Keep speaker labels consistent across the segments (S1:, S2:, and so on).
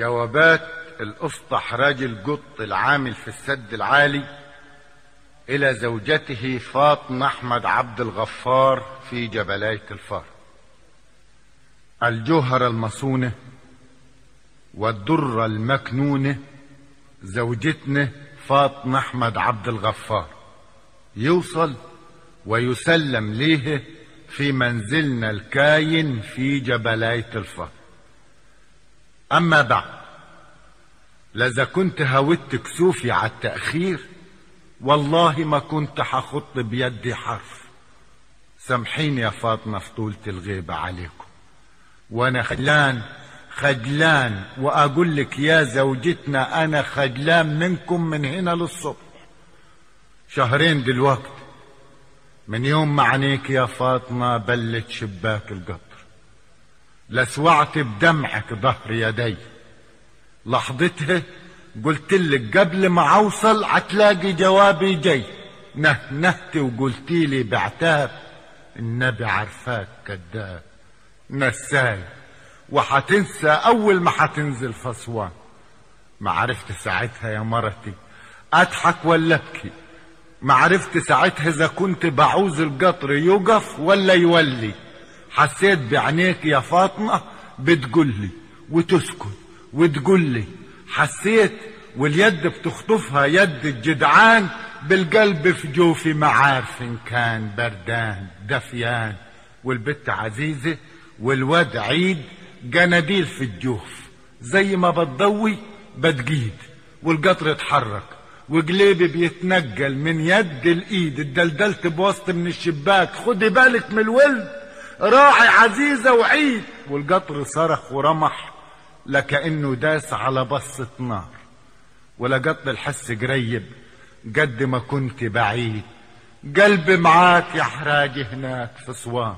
S1: جوابات الأسطح راجل قط العامل في السد العالي إلى زوجته فاطمة أحمد عبد الغفار في جبلاية الفار. الجوهرة المصونة والدرة المكنونة زوجتنا فاطمة أحمد عبد الغفار. يوصل ويسلم ليه في منزلنا الكاين في جبلاية الفار. أما بعد لذا كنت هودت كسوفي على التأخير والله ما كنت حخط بيدي حرف. سامحيني يا فاطمة في طولة الغيبة عليكم. وأنا خجلان خجلان وأقول لك يا زوجتنا أنا خجلان منكم من هنا للصبح. شهرين دلوقت من يوم ما عينيك يا فاطمة بلت شباك القطر لسوعت بدمعك ظهر يدي. لحظتها قلت لك قبل ما أوصل هتلاقي جوابي جاي. نهنهتي وقلتي لي بعتاب النبي عرفاك كذاب. نساي وحتنسى أول ما حتنزل فصوان. ما عرفت ساعتها يا مرتي أضحك ولا أبكي. ما عرفت ساعتها إذا كنت بعوز القطر يوقف ولا يولي. حسيت بعينيك يا فاطمة بتقولي وتسكت وتقولي. حسيت واليد بتخطفها يد الجدعان بالقلب في جوفي ما عارف إن كان بردان دفيان. والبت عزيزة والواد عيد جناديل في الجوف. زي ما بتضوي بتجيد والقطر اتحرك وجليبي بيتنجل من يد الإيد. اتدلدلت بوسط من الشباك خدي بالك من الولد. راعي عزيزة وعيد. والقطر صرخ ورمح لكأنه داس على بصة نار. ولقط الحس قريب قد ما كنت بعيد. قلبي معاك يا حراجي هناك في صوان.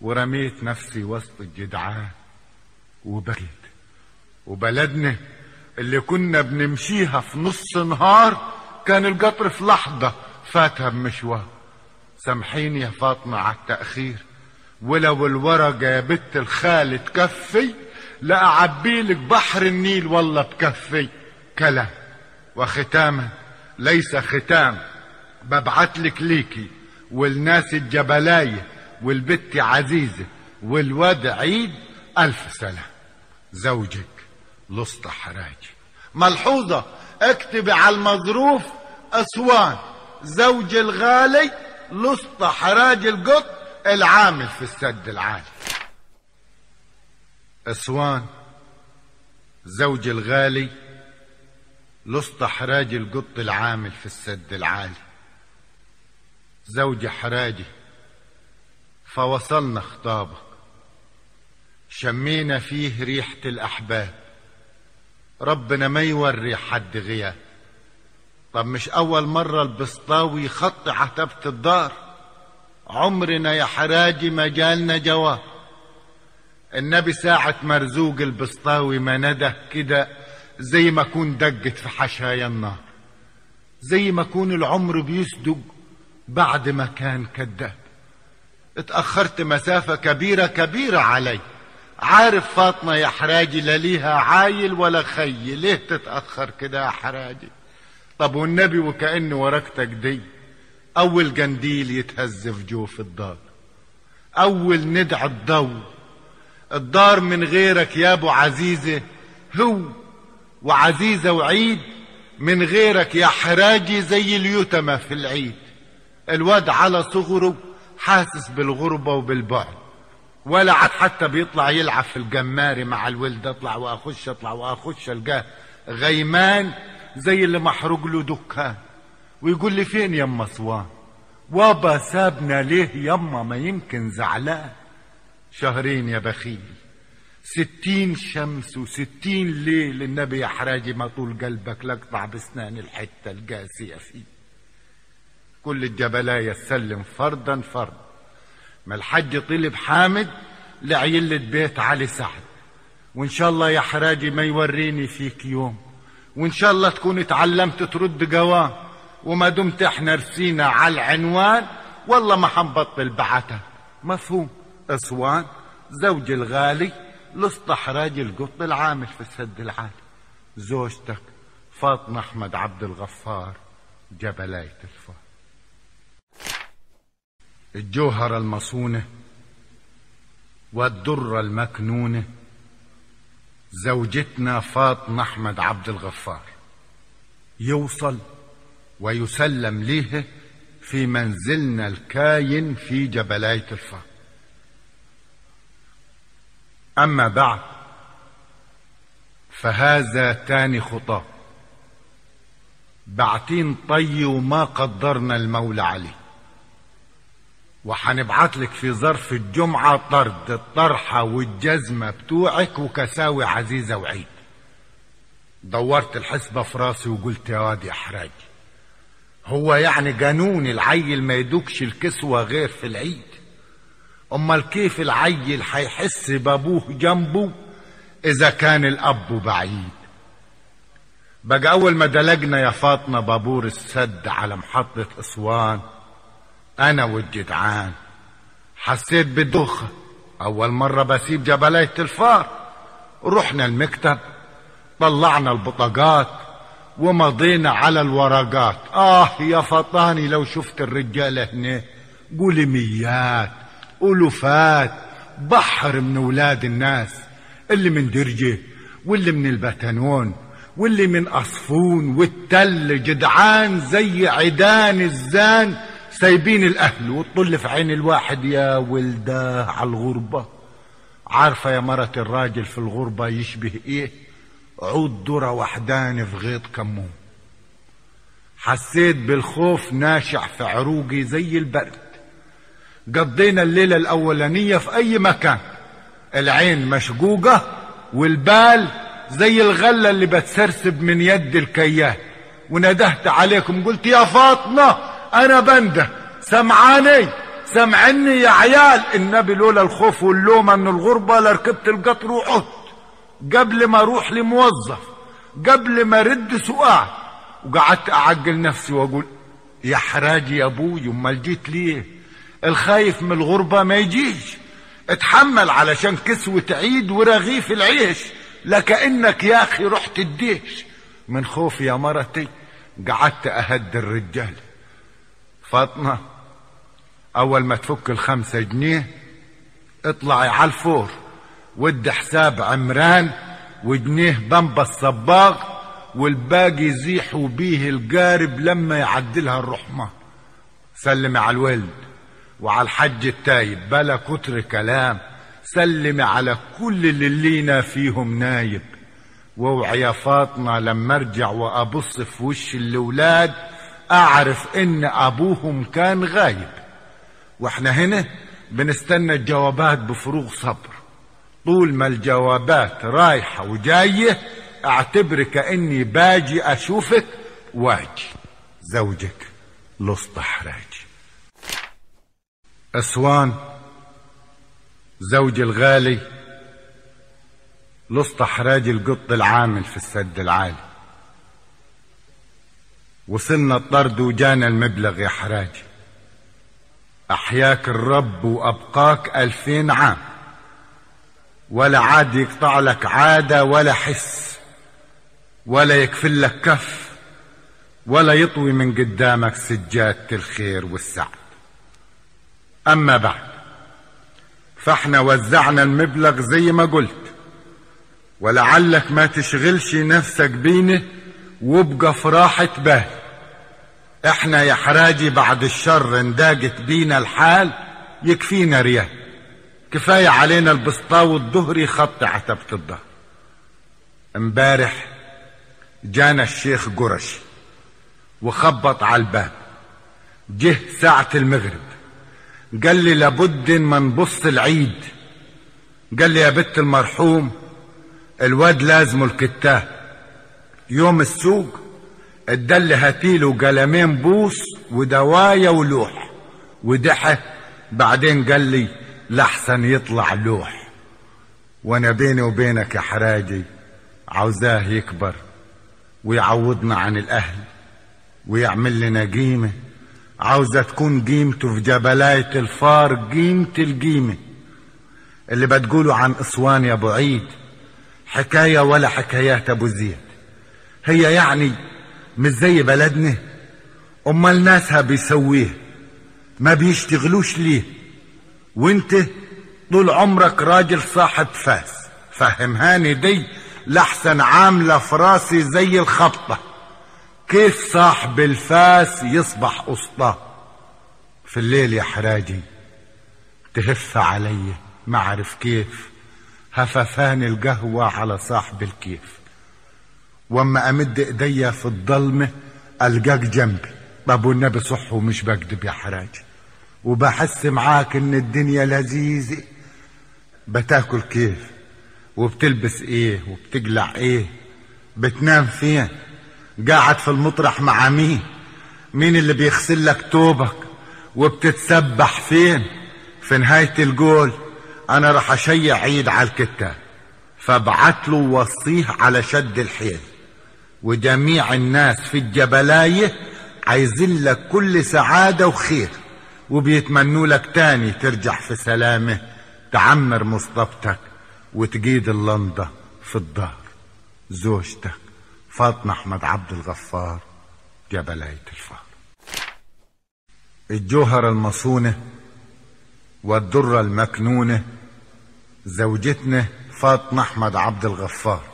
S1: ورميت نفسي وسط الجدعان. وبكيت وبلدنا اللي كنا بنمشيها في نص نهار كان القطر في لحظة فاتها بمشوار. سامحيني يا فاطمة على التأخير. ولو الورقة بت الخال تكفي لأعبيلك بحر النيل والله بكفي كلام وختاما ليس ختام ببعتلك ليكي والناس الجبلاية والبت عزيزة والواد عيد ألف سلام زوجك لسطى حراجي. ملحوظة اكتبي على المظروف أسوان. زوج الغالي لسطى حراج القط العامل في السد العالي. أسوان زوج الغالي لسطى حراج القط العامل في السد العالي. زوج حراجي فوصلنا خطابك. شمينا فيه ريحة الأحباب. ربنا ما يوري حد غياب. طب مش أول مرة البسطاوي يخط عتبة الدار؟ عمرنا يا حراجي ما جالنا جواب النبي ساعة مرزوق البسطاوي ما نده كده زي ما كون دقت في حشايا النار. زي ما كون العمر بيصدق بعد ما كان كذاب اتأخرت مسافة كبيرة كبيرة علي. عارف فاطمة يا حراجي لا ليها عايل ولا خي ليه تتأخر كده يا حراجي؟ طب والنبي وكأن ورقتك دي. أول جنديل يتهز في جوف الدار. أول ندع الضوء. الدار من غيرك يا أبو عزيزة هو وعزيزة وعيد. من غيرك يا حراجي زي اليتمة في العيد. الواد على صغره حاسس بالغربة وبالبعد. ولا عاد حتى بيطلع يلعب في الجماري مع الولد أطلع وأخش أطلع وأخش الجاه غيمان زي اللي محروق له دكان. ويقول لي فين يما صوان؟ وابا سابنا ليه يما ما يمكن زعلان. شهرين يا بخيل ستين شمس وستين ليل النبي يا حراجي ما طول قلبك لقطع بسنان الحتة القاسية فيه. كل الجبلاية تسلم فردا فردا ما الحج طلب حامد لعيلة بيت علي سعد. وإن شاء الله يا حراجي ما يوريني فيك يوم. وإن شاء الله تكون اتعلمت ترد جواب وما دمت إحنا رسينا على العنوان والله ما حنبطل بعتها مفهوم. أسوان زوج الغالي لاستحراج القط العامل في السد العالي زوجتك فاطمة أحمد عبد الغفار جبلاية الفار. الجوهرة المصونة والدرة المكنونة زوجتنا فاطمة أحمد عبد الغفار. يوصل ويسلم ليه في منزلنا الكاين في جبلاية الفار أما بعد فهذا تاني خطاه بعتين طي وما قدرنا المولى عليه. وحنبعت لك في ظرف الجمعة طرد الطرحة والجزمة بتوعك وكساوي عزيزة وعيد. دورت الحسبة في راسي وقلت يا واد يا حراج. هو يعني قانون العيل ما يدوكش الكسوة غير في العيد. أمال كيف العيل حيحس بأبوه جنبه إذا كان الأب بعيد؟ بقى أول ما دلجنا يا فاطمة بابور السد على محطة أسوان أنا والجدعان. حسيت بدوخه أول مرة بسيب جبلية الفار. رحنا المكتب طلعنا البطاقات. ومضينا على الورقات. آه يا فطاني لو شفت الرجاله هنا قولميات ألوفات بحر من ولاد الناس اللي من درجة واللي من البتنون واللي من أصفون والتل جدعان زي عيدان الزان. سايبين الأهل والطل في عين الواحد يا ولداه على الغربة. عارفة يا مرة الراجل في الغربة يشبه إيه؟ عود ذرة وحدان في غيط كمون حسيت بالخوف ناشع في عروقي زي البرد. قضينا الليلة الأولانية في أي مكان. العين مشقوقة والبال زي الغلة اللي بتسرسب من يد الكيال وندهت عليكم قلت يا فاطمة أنا بنده. سمعاني. سمعني يا عيال. النبي لولا الخوف واللومة من الغربة لركبت القطر وعدت. قبل ما أروح لموظف قبل ما رد سؤال وقعدت أعقل نفسي وأقول يا حراجي يا أبوي امال جيت ليه الخايف من الغربة ما يجيش. اتحمل علشان كسوة عيد ورغيف العيش لكأنك يا أخي رحت الديش. من خوف يا مرتي قعدت أهد الرجال. فاطمة أول ما تفك الخمسة جنيه اطلعي على الفور. ود حساب عمران وجنيه بمبا الصباغ والباقي زيحوا بيه القارب لما يعدلها الرحمة. سلمي على الولد وعلى الحج التايب بلا كتر كلام. سلمي على كل اللي لينا فيهم نايب. واوعي يا فاطمة لما ارجع وأبص في وش الأولاد أعرف إن أبوهم كان غايب. وإحنا هنا بنستنى الجوابات بفروغ صبر. طول ما الجوابات رايحة وجاية اعتبر كأني باجي أشوفك واجي. زوجك لصط حراجي. أسوان زوجي الغالي لصط حراج القط العامل في السد العالي. وصلنا الطرد وجانا المبلغ يا حراجي. أحياك الرب وأبقاك ألفين عام. ولا عاد يقطع لك عادة ولا حس ولا يكفل لك كف ولا يطوي من قدامك سجادة الخير والسعد. أما بعد فاحنا وزعنا المبلغ زي ما قلت ولعلك ما تشغلش نفسك بينه وابقى في راحة بال. إحنا يا حراجي بعد الشر انداجت بينا الحال يكفينا ريال كفاية علينا البسطاوي الظهري خط عتبة الظهر امبارح جانا الشيخ قرشي وخبط على الباب. جه ساعة المغرب. قال لي لابد ما نبص العيد. قال لي يا بت المرحوم الواد لازمه الكتاب. يوم السوق ادل هاتيله قلمين بوس ودوايا ولوح. ودحى بعدين قال لي لحسن يطلع لوح. وأنا بيني وبينك يا حراجي عاوزاه يكبر ويعوضنا عن الأهل ويعمل لنا قيمة. عاوزة تكون قيمته في جبلاية الفار قيمة القيمة. اللي بتقولوا عن اسوان يا أبو عيد حكاية ولا حكايات أبو زيد. هي يعني مش زي بلدنا. أمال ناسها بيسويه ما بيشتغلوش ليه؟ وانت طول عمرك راجل صاحب فاس. فهمهاني دي لحسن عاملة في راسي زي الخبطة. كيف صاحب الفاس يصبح أسطاه في الليل يا حراجي تهف علي ما أعرف كيف. هففان القهوة على صاحب الكيف. واما أمد إيديا في الضلمة ألقاك جنبي. طب والنبي صح ومش بكدب يا حراجي. وبحس معاك إن الدنيا لذيذة. بتاكل كيف؟ وبتلبس إيه؟ وبتقلع إيه؟ بتنام فين؟ قاعد في المطرح مع مين؟ مين اللي بيغسل لك توبك؟ وبتتسبح فين؟ في نهاية الجول أنا راح أشيع عيد على الكتاب. فابعت له وصيه على شد الحيل. وجميع الناس في الجبلاية عايزين لك كل سعادة وخير. وبيتمنوا لك تاني ترجع في سلامة تعمر مصطبتك وتجيد اللندة في الظهر زوجتك فاطمة أحمد عبد الغفار جبلاية الفار. الجوهرة المصونة والدرة المكنونة زوجتنا فاطمة أحمد عبد الغفار.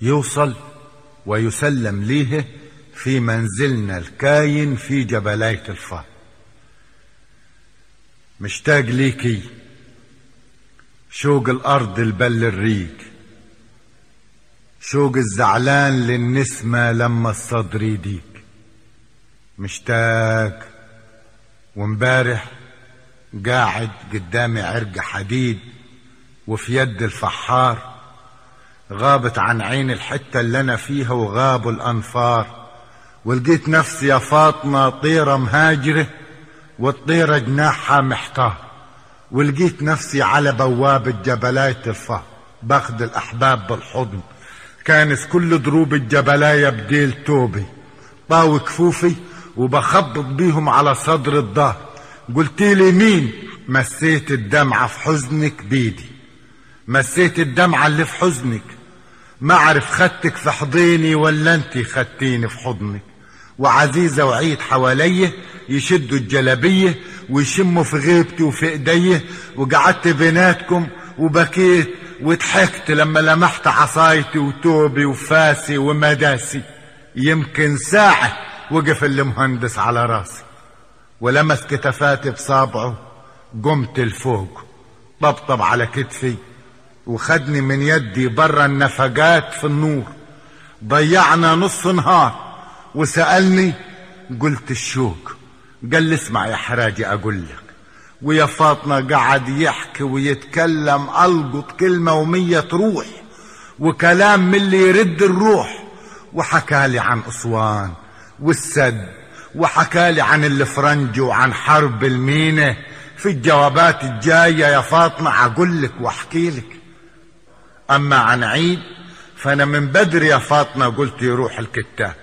S1: يوصل ويسلم ليه في منزلنا الكاين في جبلاية الفار. مشتاق ليكي. شوق الأرض البل الريق. شوق الزعلان للنسمة لما الصدر يديك. مشتاق. ومبارح قاعد قدامي عرق حديد وفي يد الفحار. غابت عن عين الحتة اللي أنا فيها وغابوا الأنفار. ولقيت نفسي يا فاطمة طيرة مهاجرة. والطيرة جناحها محتار ولقيت نفسي على بوابة جبلاية الفهر باخد الأحباب بالحضن. كانت كل دروب الجبلاية بديل توبي. طاوي كفوفي وبخبط بيهم على صدر الظهر قلت لي مين؟ مسيت الدمعة في حزنك بيدي. مسيت الدمعة اللي في حزنك. ما أعرف خدتك في حضيني ولا انت خدتيني في حضنك. وعزيزة وعيد حواليا يشدوا الجلبية ويشموا في غيبتي وفي ايديه وقعدت بيناتكم وبكيت وضحكت لما لمحت عصايتي وتوبي وفاسي ومداسي. يمكن ساعة وقف المهندس على راسي ولمس كتفاتي بصابعه قمت لفوق طبطب على كتفي وخدني من يدي برا النفقات في النور. ضيعنا نص نهار وسألني قلت الشوق. قال لي اسمع يا حراجي أقول لك. ويا فاطمة قعد يحكي ويتكلم ألقط كلمة ومية تروح وكلام من اللي يرد الروح. وحكالي عن أسوان والسد وحكالي عن الفرنج وعن حرب المينة. في الجوابات الجاية يا فاطمة أقول لك وأحكي لك. أما عن عيد فأنا من بدري يا فاطمة قلت يروح الكتاب.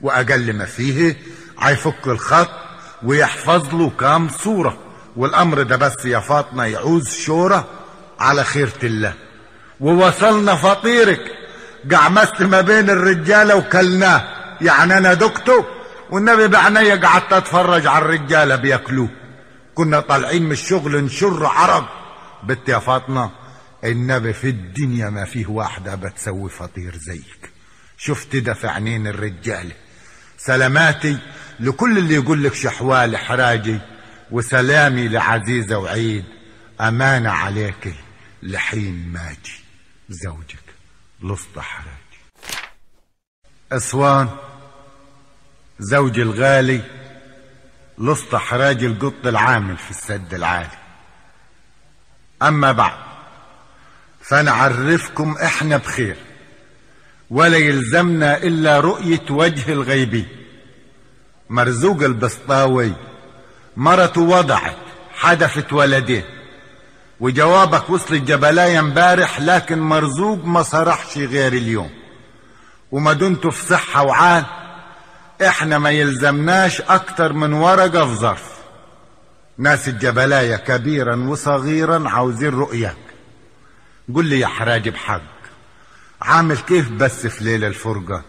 S1: وأقل ما فيه عيفك الخط ويحفظ له كام صورة والأمر ده بس يا فاطمة يعوز شورة على خيرة الله. ووصلنا فطيرك قعمست ما بين الرجالة وكلناه. يعني أنا دكتور والنبي بعناية قعدت أتفرج على الرجالة بياكلوه. كنا طالعين من الشغل نشر عرب. بنت يا فاطمة النبي في الدنيا ما فيه واحدة بتسوي فطير زيك. شفت ده في عينين الرجالة سلاماتي لكل اللي يقول لك شحوال حراجي وسلامي لعزيزة وعيد أمانة عليك لحين ماجي زوجك لسطى حراجي أسوان زوجي الغالي لسطى حراجي القط العامل في السد العالي. أما بعد فنعرفكم إحنا بخير ولا يلزمنا إلا رؤية وجه الغيبي. مرزوق البسطاوي. مرته وضعت حدفت ولدين وجوابك وصل الجبلاية امبارح لكن مرزوق ما صرحش غير اليوم. وما دنتوا في صحة وعال إحنا ما يلزمناش أكتر من ورقة في ظرف. ناس الجبلاية كبيرا وصغيرا عاوزين رؤيك قل لي يا حراج بحق عامل كيف بس في ليلة الفرقة؟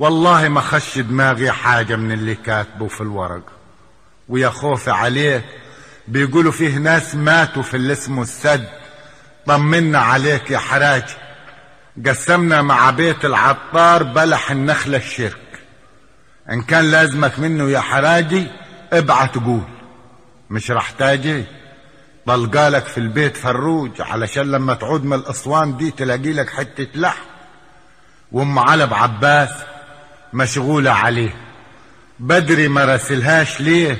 S1: والله ما خش دماغي حاجة من اللي كاتبه في الورق. ويا خوفي عليه بيقولوا فيه ناس ماتوا في اللي اسمه السد. طمنا عليك يا حراج. قسمنا مع بيت العطار بلح النخلة الشرك. إن كان لازمك منه يا حراجي ابعت قول. مش رح تاجي؟ طلقالك في البيت فروج علشان لما تعود من الأسوان دي تلاقي لك حتة لحم. وأم علب عباس مشغولة عليه. بدري ما راسلهاش ليه؟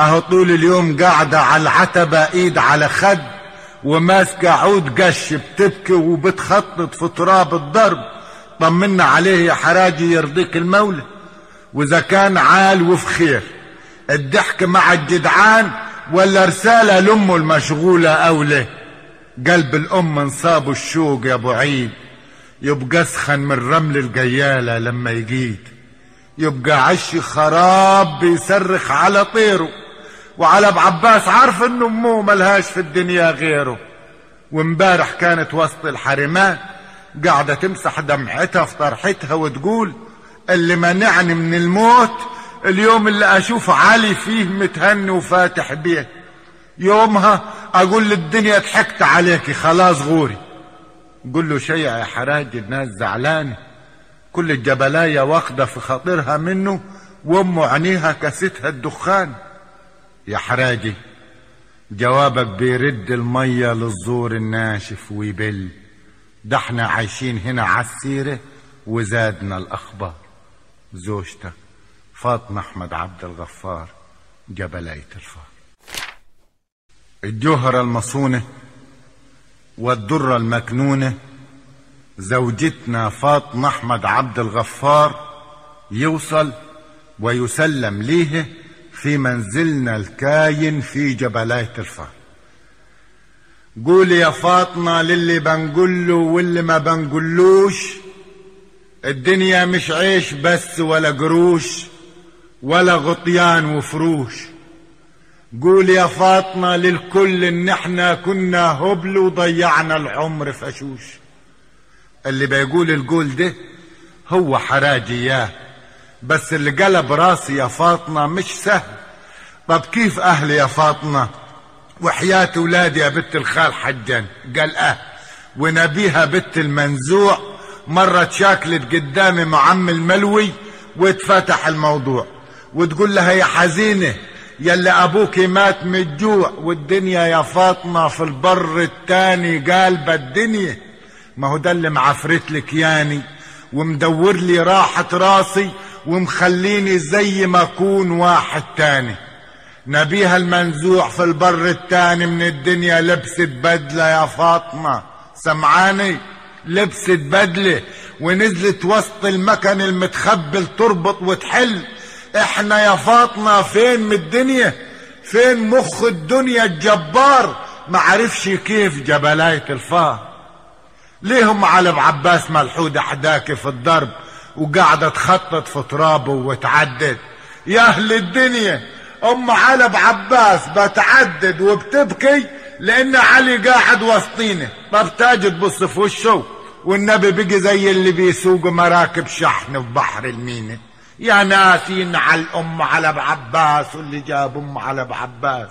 S1: أهو طول اليوم قاعدة على العتبة إيد على خد وماسكة عود قش بتبكي وبتخطط في تراب الضرب. طمنا عليه يا حراجي يرضيك المولى. وإذا كان عال وفي خير. الضحك مع الجدعان ولا رسالة لأمه المشغولة أولى قلب الأم انصابه الشوق يا أبو عيد. يبقى اسخن من رمل الجيالة لما يجيد يبقى عش خراب بيصرخ على طيره. وعلى أبو عباس عارف ان امه ملهاش في الدنيا غيره. وامبارح كانت وسط الحرمان قاعدة تمسح دمعتها في طرحتها وتقول اللي منعني من الموت اليوم اللي أشوف علي فيه متهني وفاتح بيه يومها أقول للدنيا ضحكت عليكي خلاص غوري. قول له شيء يا حراج الناس زعلانه كل الجبلاية واخدة في خاطرها منه وامه عينيها كستها الدخان. يا حراجي جوابك بيرد المية للزور الناشف ويبل. ده إحنا عايشين هنا عالسيرة وزادنا الأخبار. زوجتك فاطمة أحمد عبد الغفار جبلاية الفار. الجوهرة المصونة والدرة المكنونة زوجتنا فاطمة أحمد عبد الغفار يوصل ويسلم ليه في منزلنا الكاين في جبلاية الفار قولي يا فاطمة للي بنقوله واللي ما بنقولوش الدنيا مش عيش بس ولا قروش ولا غطيان وفروش. قول يا فاطمة للكل إن إحنا كنا هبل وضيعنا العمر فشوش اللي بيقول القول ده هو حراجي اياه بس اللي قلب راسي يا فاطمة مش سهل. طب كيف أهلي يا فاطمة؟ وحياة ولادي يا بنت الخال حجا. قال آه. ونبيها بنت المنزوع مرة شاكلت قدامي مع عم الملوي واتفتح الموضوع. وتقول لها يا حزينة يلي أبوك مات من الجوع والدنيا يا فاطمة في البر التاني قالبة الدنيا. ما هو ده اللي معفرت لك ياني ومدور لي راحة راسي ومخليني زي ما أكون واحد تاني. نبيها المنزوع في البر التاني من الدنيا. لبست بدلة يا فاطمة. سمعاني؟ لبست بدلة ونزلت وسط المكن المتخبل تربط وتحل. إحنا يا فاطمة فين من الدنيا؟ فين مخ الدنيا الجبار؟ ما عرفش كيف جبلاية الفار. ليهم على عباس ملحود حداك في الضرب وقاعدة تخطط في ترابه وتعدد. يا أهل الدنيا أم علب عباس بتعدد وبتبكي لأن علي قاعد وسطينا طب تاجي تبص في وشه. والنبي بقي زي اللي بيسوقوا مراكب شحن في بحر المينا يا ناسين على الأم على عباس واللي جاب أم على عباس.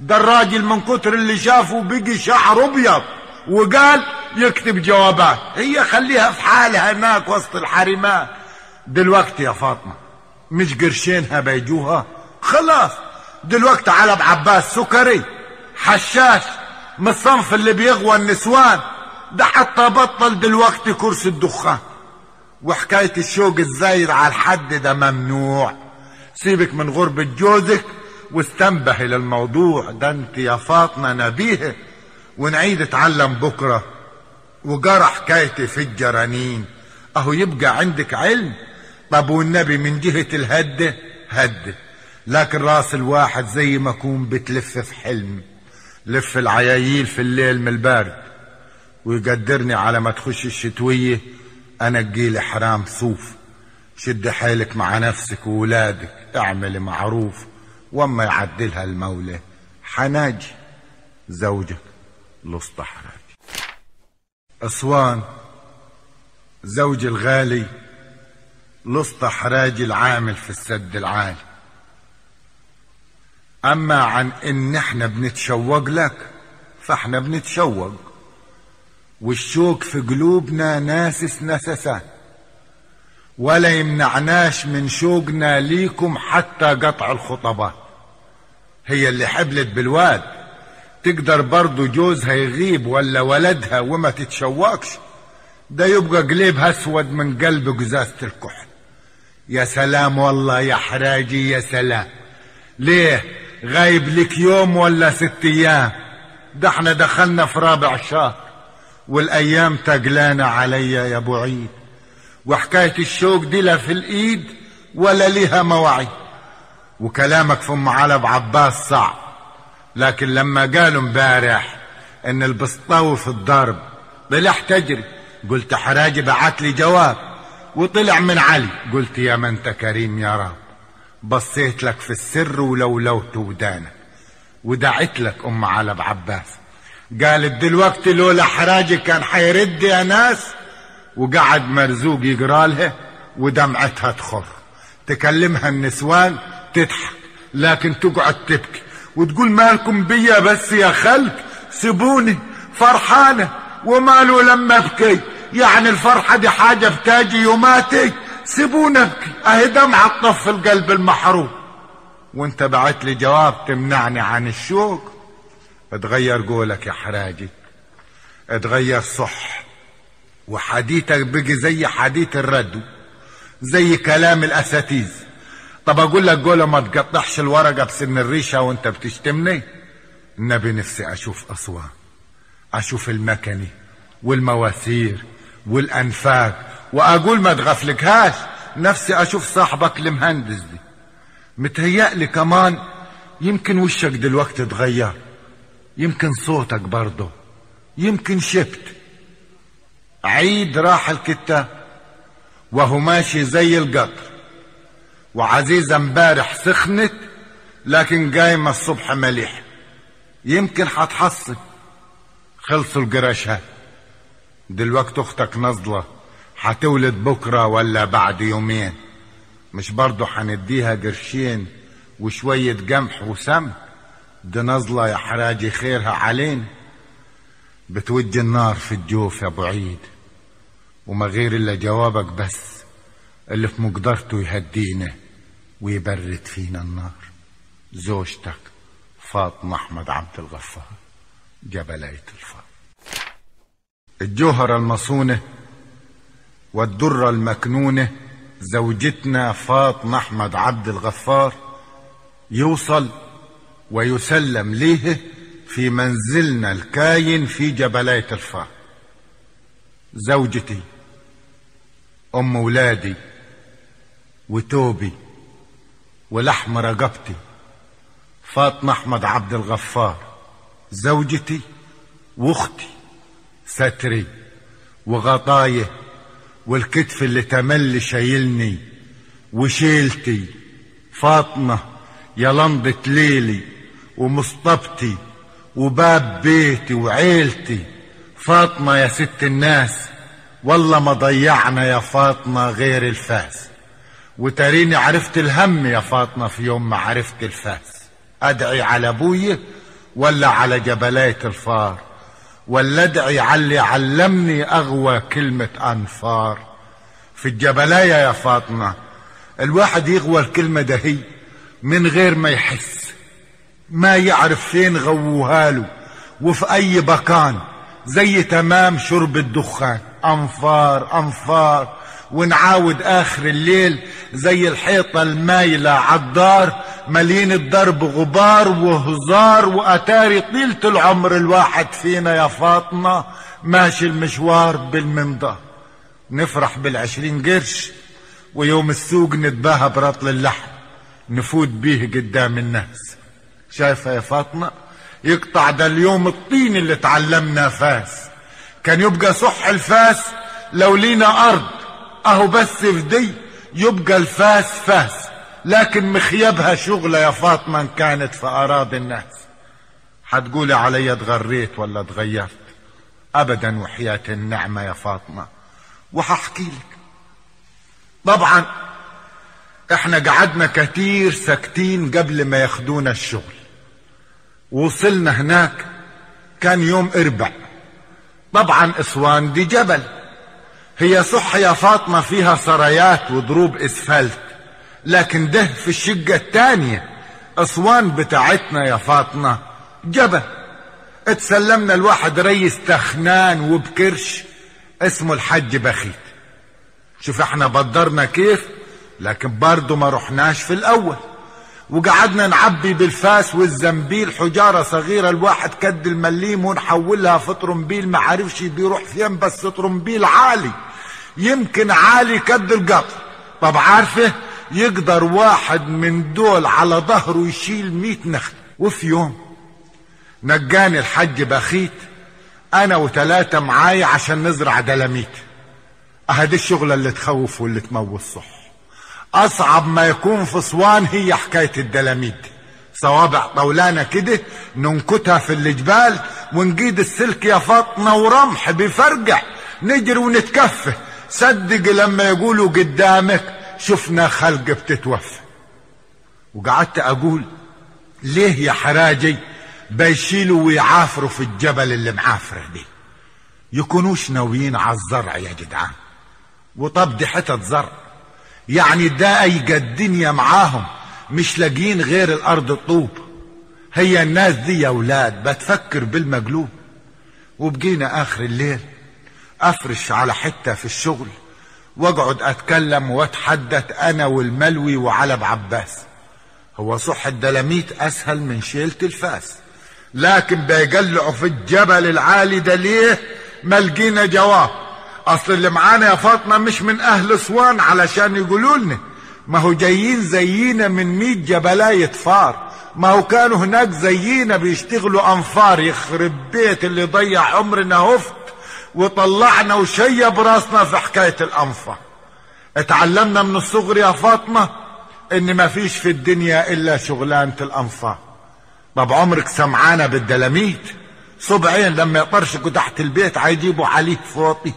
S1: ده الراجل من كتر اللي شافه بقي شعر أبيض وقال يكتب جوابات. هي خليها في حالها هناك وسط الحريمات دلوقتي يا فاطمة مش قرشينها بيجوها؟ خلاص دلوقتي على عباس سكري حشاش من الصنف اللي بيغوى النسوان. ده حتى بطل دلوقتي كرسي الدخان. وحكاية الشوق الزايد على الحد ده ممنوع. سيبك من غربة جوزك واستنبهي للموضوع ده أنت يا فاطمة نبيهة ونعيد اتعلم بكرة. وجرى حكايتي في الجرانين. أهو يبقى عندك علم. طب والنبي من جهة الهدة هدة لكن راس الواحد زي ما اكون بتلف في حلم. لف العياييل في الليل من البارد ويقدرني على ما تخش الشتوية أنا اجيلي حرام صوف. شد حيلك مع نفسك وولادك اعملي معروف. واما يعدلها المولى. حناجي زوجك لسطى حراجي أسوان. زوجي الغالي لسطى حراجي العامل في السد العالي أما عن إن إحنا بنتشوق لك فإحنا بنتشوق. والشوق في قلوبنا ناسس نسسان ولا يمنعناش من شوقنا ليكم حتى قطع الخطبات هي اللي حبلت بالواد. تقدر برضو جوزها يغيب ولا ولدها وما تتشوقش. ده يبقى قليبها أسود من قلب قزازة الكحل. يا سلام والله يا حراجي يا سلام. ليه؟ غايب لك يوم ولا ست أيام. ده إحنا دخلنا في رابع شهر. والأيام تقلانا عليا يا أبو عيد وحكاية الشوق دي لا في الإيد ولا ليها مواعيد. وكلامك في أم علب عباس صعب لكن لما قالوا امبارح إن البسطاوي في الضرب طلع تجري قلت حراجي بعت لي جواب وطلع من علي قلت يا من أنت كريم يا رب بصيت لك في السر ولولوت ودانك ودعت لك أم علب عباس. قالت دلوقتي لولا حراجي كان حيرد يا ناس وقعد مرزوق يقرا لها ودمعتها تخر. تكلمها النسوان تضحك لكن تقعد تبكي. وتقول مالكم بيا بس يا خلق؟ سيبوني فرحانة. وماله لما ابكي؟ يعني الفرحة دي حاجة بتاجي يوماتي. سيبوني ابكي. أهي دمعة تطف القلب المحروم وانت بعت لي جواب تمنعني عن الشوق. اتغير قولك يا حراجي. اتغير صح. وحديثك بقي زي حديث الردو زي كلام الاساتيز طب أقول لك قوله ما تقطعش الورقة بسن الريشة وأنت بتشتمني؟ النبي نفسي أشوف اسوان أشوف المكني والمواسير والأنفاق وأقول ما تغفلكهاش. نفسي أشوف صاحبك المهندس دي. متهيألي كمان يمكن وشك دلوقتي اتغير. يمكن صوتك برضه. يمكن شبت عيد راح الكتاب وهو ماشي زي القطر. وعزيزة امبارح سخنت لكن قايمة الصبح مليح. يمكن هتحصل خلصوا القراشات دلوقتي أختك نزلة. هتولد بكرة ولا بعد يومين. مش برضه هنديها قرشين وشوية قمح وسم دي نزلة يا حراجي خيرها علينا بتوج النار في الجوف يا ابو عيد وما غير إلا جوابك بس اللي في مقدرته يهدينا ويبرد فينا النار. زوجتك فاطمة أحمد عبد الغفار جبلاية الفار. الجوهرة المصونة والدرة المكنونة زوجتنا فاطمة أحمد عبد الغفار يوصل ويسلم ليه في منزلنا الكاين في جبلاية الفار زوجتي أم ولادي وتوبي ولحم رقبتي فاطمة أحمد عبد الغفار زوجتي وأختي ستري وغطايه والكتف اللي تملي شايلني وشيلتي فاطمة يا لمضة ليلي. ومصطبتي وباب بيتي وعيلتي. فاطمة يا ست الناس والله ما ضيعنا يا فاطمة غير الفاس. وتريني عرفت الهم يا فاطمة في يوم ما عرفت الفاس. أدعي على أبوي ولا على جبلاية الفار؟ ولا أدعي على اللي علمني أغوى كلمة أنفار؟ في الجبلاية يا فاطمة الواحد يغوى الكلمة ده هي من غير ما يحس. ما يعرف فين غووها له وفي أي مكان. زي تمام شرب الدخان. أنفار أنفار. ونعاود آخر الليل زي الحيطة المايلة عالدار مليين الدرب غبار وهزار وأتاري طيلة العمر الواحد فينا يا فاطمة. ماشي المشوار بالممضى نفرح بالعشرين قرش ويوم السوق نتباهى برطل اللحم. نفوت بيه قدام الناس. شايفة يا فاطمة؟ يقطع ده اليوم الطين اللي تعلمنا فاس. كان يبقى صح الفاس لو لينا أرض. أهو بس في دي يبقى الفاس فاس. لكن مخيبها شغلة يا فاطمة إن كانت في أراضي الناس. هتقولي علي اتغريت ولا اتغيرت؟ أبدا وحياة النعمة يا فاطمة. وهحكي لك. طبعا إحنا قعدنا كتير ساكتين قبل ما ياخدونا الشغل. وصلنا هناك. كان يوم إربع. طبعا إسوان دي جبل. هي صح يا فاطمة فيها سرايات وضروب إسفلت لكن ده في الشقة التانية إسوان بتاعتنا يا فاطمة جبل. اتسلمنا الواحد ريس تخنان وبكرش. اسمه الحج بخيت. شوف إحنا بدرنا كيف لكن برضه ما رحناش في الأول. وقعدنا نعبي بالفاس والزنبيل حجارة صغيرة الواحد كد المليم ونحولها في طرمبيل ما عرفش بيروح فين بس طرمبيل عالي. يمكن عالي كد القطر. طب عارفه؟ يقدر واحد من دول على ظهره يشيل مية نخل. وفي يوم نجاني الحج بخيت أنا وتلاتة معايا عشان نزرع دلاميت. أهدي الشغلة اللي تخوف واللي تموت صح. أصعب ما يكون في اسوان هي حكاية الدلاميت صوابع طولانة كده ننكتها في الجبال ونجيد السلك يا فاطمة ورمح بيفرقع نجري ونتكفه. صدق لما يقولوا قدامك شفنا خلق بتتوفى. وقعدت أقول ليه يا حراجي بيشيلوا ويعافروا في الجبل اللي معافرة دي؟ يكونوش ناويين على الزرع يا جدعان. وطب دي حتت زرع. يعني دايقة الدنيا معاهم مش لاقيين غير الأرض الطوب هي الناس دي يا ولاد بتفكر بالمقلوب. وبقينا آخر الليل أفرش على حتة في الشغل وأقعد أتكلم وأتحدث أنا والملوي وعلب عباس. هو صح الدلاميت أسهل من شيلة الفاس لكن بيقلعوا في الجبل العالي ده ليه؟ ما لقينا جواب. أصل اللي معانا يا فاطمة مش من أهل أسوان علشان يقولوا لنا. ما هو جايين زينا من ميت جبلاية فار ما هو كانوا هناك زينا بيشتغلوا أنفار يخرب بيت اللي ضيع عمرنا هفت وطلعنا وشيب راسنا في حكاية الأنفار. اتعلمنا من الصغر يا فاطمة إن ما فيش في الدنيا إلا شغلانة الأنفار. طب عمرك سمعانا بالدلاميت صبعين لما يطرشقوا تحت البيت هيجيبوا عليه فوطي.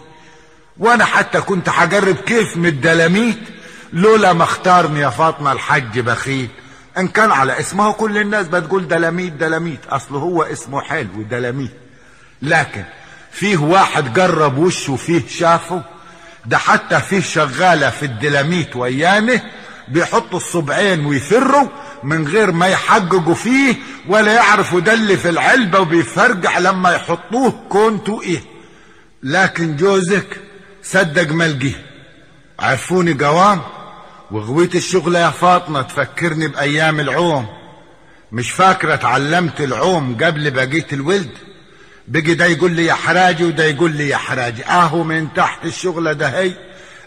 S1: وأنا حتى كنت هجرب كيف من الدلاميت لولا ما اختارني يا فاطمة الحج بخيل إن كان على اسمه كل الناس بتقول دلاميت دلاميت. أصله هو اسمه حلو دلاميت. لكن فيه واحد جرب وشه فيه شافه ده حتى فيه شغالة في الدلاميت ويانه بيحطوا الصبعين ويفروا من غير ما يحققوا فيه ولا يعرفوا ده اللي في العلبة وبيفرجع لما يحطوه. كونتوا إيه لكن جوزك صدق ملقيه عرفوني قوام؟ وغويت الشغلة يا فاطمة تفكرني بأيام العوم. مش فاكرة اتعلمت العوم قبل بقية الولد؟ بقي ده يقول لي يا حراجي وده يقول لي يا حراجي. آهو من تحت الشغلة ده هي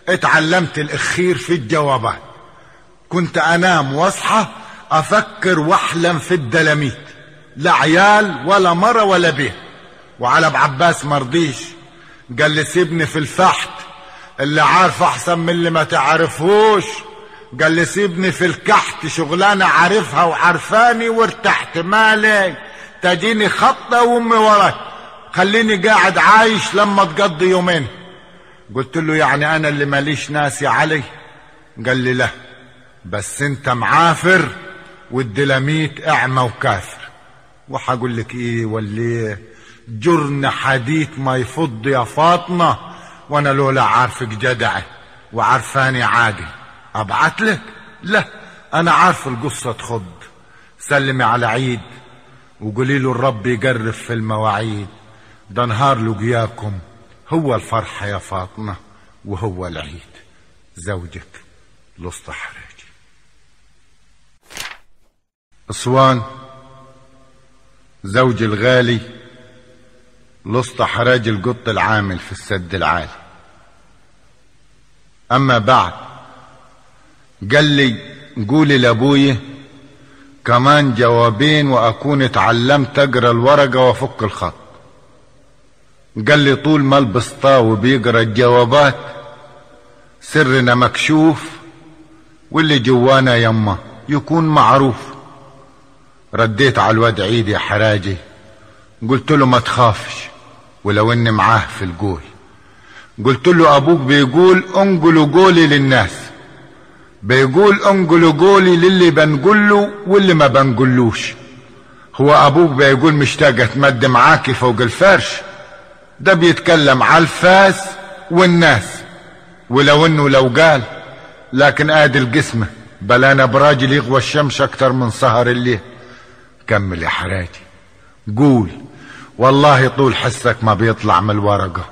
S1: اتعلمت الأخير في الجوابات. كنت أنام وأصحى أفكر وأحلم في الدلاميت لا عيال ولا مرة ولا بيه. وعلى أبو عباس مرضيش. قال لي سيبني في الفحت اللي عارف أحسن من اللي ما تعرفوش. قال لي سيبني في الكحت شغلانة عارفها وعارفاني وارتحت. مالي تجيني خطة وأمي وراي. خليني قاعد عايش لما تقضي يومين. قلت له يعني أنا اللي ماليش ناس يا علي؟ قال لي لا بس أنت معافر والدلاميت أعمى وكافر. وحقول لك إيه ولا جرن حديث ما يفض يا فاطمة وأنا لولا عارفك جدعة وعارفاني عادي. ابعت لك؟ لا أنا عارف القصة تخض. سلمي على عيد وقولي له الرب يقرب في المواعيد. ده نهار لقياكم هو الفرحة يا فاطمة وهو العيد. زوجك لسطى حراجي أسوان زوجي الغالي لسطى حراج القط العامل في السد العالي. أما بعد قال لي قولي لأبوي كمان جوابين وأكون اتعلمت أقرأ الورقة وأفك الخط. قال لي طول ما البسطاوي بيقرا الجوابات سرنا مكشوف واللي جوانا يما يكون معروف. رديت على الواد عيد يا حراجي قلت له ما تخافش. ولو إني معاه في القول قلت له أبوك بيقول أنقلوا قولي للناس. بيقول أنقلوا قولي للي بنقول له واللي ما بنقولوش هو أبوك بيقول مشتاق اتمد معاكي فوق الفرش. ده بيتكلم على الفاس والناس. ولو إنه لو قال لكن ادي القسمة بلانا براجل يغوى الشمس أكتر من سهر الليل. كمل يا حراجي قول. والله طول حسك ما بيطلع من الورقة.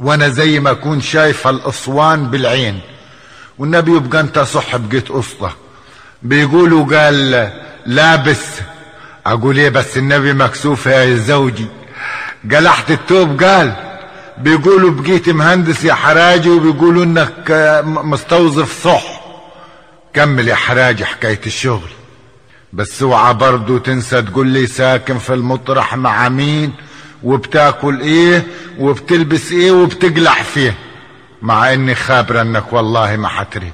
S1: وأنا زي ما أكون شايف الاسوان بالعين. والنبي يبقى أنت صح بقيت اسطى بيقولوا قال لابس. أقول إيه بس النبي مكسوف يا زوجي. قلحت التوب قال بيقولوا بقيت مهندس يا حراجي وبيقولوا إنك مستوظف صح. كمل يا حراجي حكاية الشغل. بس اوعى برضو تنسى تقول لي ساكن في المطرح مع مين وبتاكل إيه وبتلبس إيه وبتقلع فيه مع اني خابرة انك والله ما حتريد.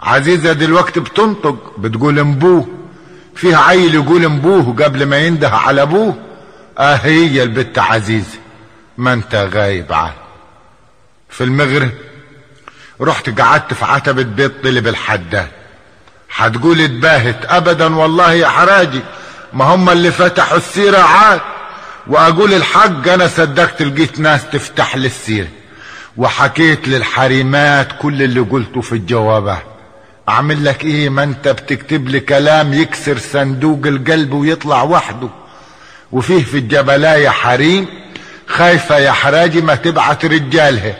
S1: عزيزة دلوقتي بتنطق بتقول امبوه فيها عيل يقول امبوه قبل ما ينده على ابوه آه هي البت عزيزة ما انت غايب عنه في المغرب رحت قعدت في عتبة بيت طلب الحداد. هتقول اتباهت. ابدا والله يا حراجي ما هم اللي فتحوا السيرة عاد. وأقول الحق أنا صدقت لقيت ناس تفتح لي السيرة وحكيت للحريمات كل اللي قلته في الجوابات أعمل لك إيه؟ ما أنت بتكتب لي كلام يكسر صندوق القلب ويطلع وحده. وفيه في الجبلاية حريم خايفة يا حراجي ما تبعت رجالها.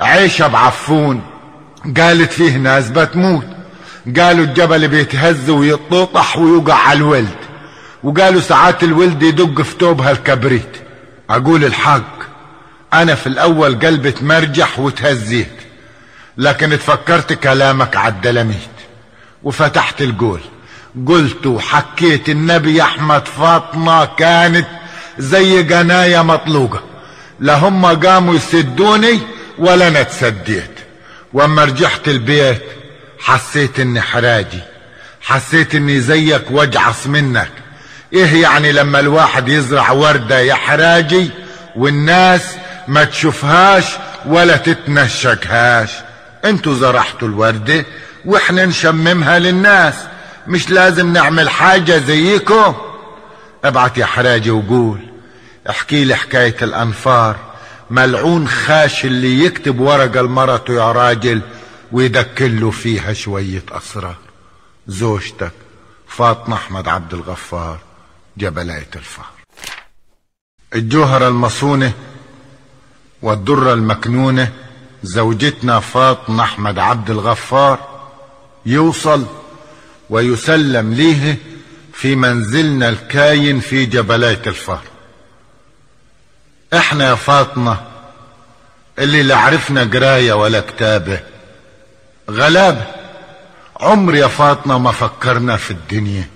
S1: عيشة بعفون قالت فيه ناس بتموت. قالوا الجبل بيتهز ويتطح ويوقع على الولد. وقالوا ساعات الولد يدق في توبها الكبريت. أقول الحق أنا في الأول قلبي تمرجح وتهزيت لكن اتفكرت كلامك عالدلميت وفتحت القول قلت وحكيت النبي أحمد فاطمة كانت زي جناية مطلوقة. لا هم قاموا يسدوني ولا أنا اتسديت وأما رجعت البيت حسيت إني حراجي. حسيت إني زيك وأجعص منك. إيه يعني لما الواحد يزرع وردة يا حراجي والناس ما تشوفهاش ولا تتنشكهاش؟ أنتوا زرعتوا الوردة وإحنا نشممها للناس. مش لازم نعمل حاجة زيكم ابعت يا حراجي وقول. احكي لي حكاية الأنفار. ملعون خاش اللي يكتب ورقة لمرته يا راجل. ويدكله فيها شوية اسرار زوجتك فاطمة أحمد عبد الغفار جبلاية الفار. الجوهرة المصونة والدرة المكنونة زوجتنا فاطمة أحمد عبد الغفار يوصل ويسلم ليه في منزلنا الكاين في جبلاية الفار. إحنا يا فاطمة اللي لا عرفنا قراية ولا كتابة غلابة عمر يا فاطمة ما فكرنا في الدنيا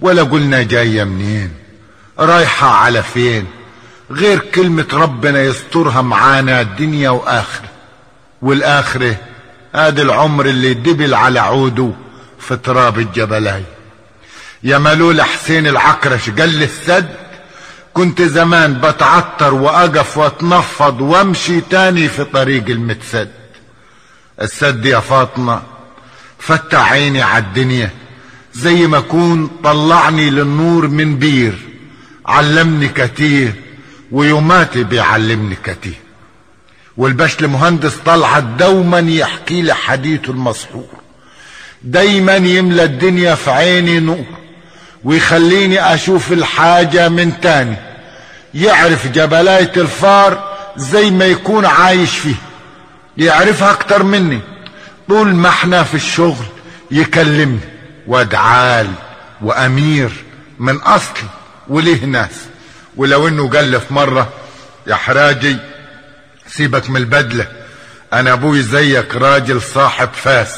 S1: ولا قلنا جاية منين رايحة على فين غير كلمة ربنا يسترها معانا الدنيا وآخرة. والآخرة هذا العمر اللي دبل على عوده في تراب الجبلاي. يا ملول حسين العكرش قال السد كنت زمان بتعتر وأقف وأتنفض وأمشي تاني في طريق المتسد. السد يا فاطمة فتح عيني عالدنيا زي ما يكون طلعني للنور من بير علمني كتير ويوماتي بيعلمني كتير. والبشل مهندس طلعت دوما يحكي لي حديثه المسحور. دايما يملى الدنيا في عيني نور ويخليني أشوف الحاجة من تاني. يعرف جبلاية الفار زي ما يكون عايش فيه. يعرفها أكتر مني. طول ما إحنا في الشغل يكلمني وأدعال وأمير من اصلي وليه ناس. ولو إنه قال في مرة يا حراجي سيبك من البدلة. أنا أبوي زيك راجل صاحب فاس.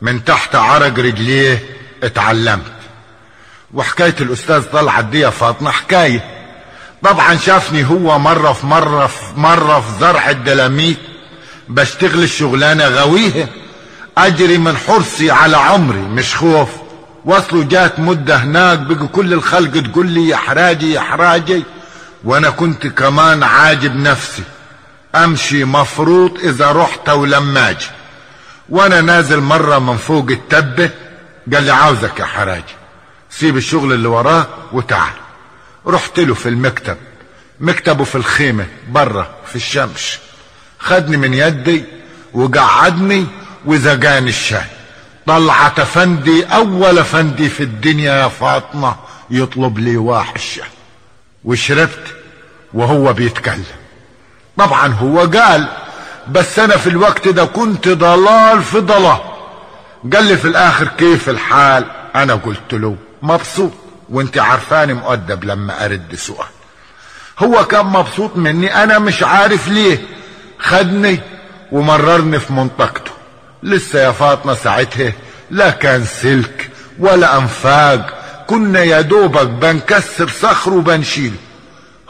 S1: من تحت عرق رجليه اتعلمت. وحكاية الأستاذ طلعت دي يا فاطمة حكاية. طبعا شافني هو مرة في مرة في مرة في زرع الدلاميت. بشتغل الشغلانة غويها أجري من حرصي على عمري مش خوف. وصلوا جات مدة هناك بقوا كل الخلق تقول لي يا حراجي يا حراجي. وأنا كنت كمان عاجب نفسي. أمشي مفروض إذا رحت ولما أجي. وأنا نازل مرة من فوق التبة قال لي عاوزك يا حراجي. سيب الشغل اللي وراه وتعال. رحت له في المكتب. مكتبه في الخيمة برا في الشمس. خدني من يدي وقعدني وزقاني الشاي. طلعت افندي أول افندي في الدنيا يا فاطمة يطلب لي واحد شاي. وشربت وهو بيتكلم. طبعا هو قال بس أنا في الوقت ده كنت ضلال في ضلال. قال لي في الآخر كيف الحال؟ أنا قلت له مبسوط. وأنت عارفاني مؤدب لما أرد سؤال. هو كان مبسوط مني أنا مش عارف ليه. خدني ومررني في منطقته. لسه يا فاطمة ساعتها لا كان سلك ولا أنفاق كنا يا دوبك بنكسر صخر وبنشيله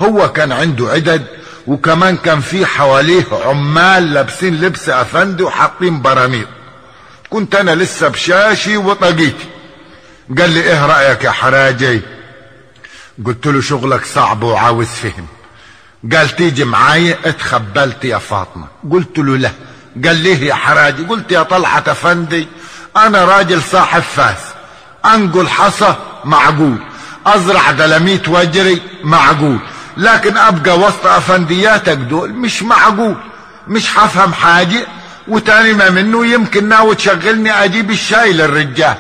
S1: هو كان عنده عدد وكمان كان في حواليه عمال لابسين لبس أفندي وحاطين براميل. كنت أنا لسه بشاشي وطاقيتي. قال لي إيه رأيك يا حراجي؟ قلت له شغلك صعب وعاوز فهم. قال تيجي معايا اتخبلت يا فاطمة. قلت له لا. قال ليه يا حراجي؟ قلت يا طلعت افندي أنا راجل صاحب فاس. أنقل حصى معقول. أزرع دلاميت واجري معقول. لكن أبقى وسط أفندياتك دول مش معقول. مش حفهم حاجة وتاني ما منه يمكن ناوي تشغلني أجيب الشاي للرجال.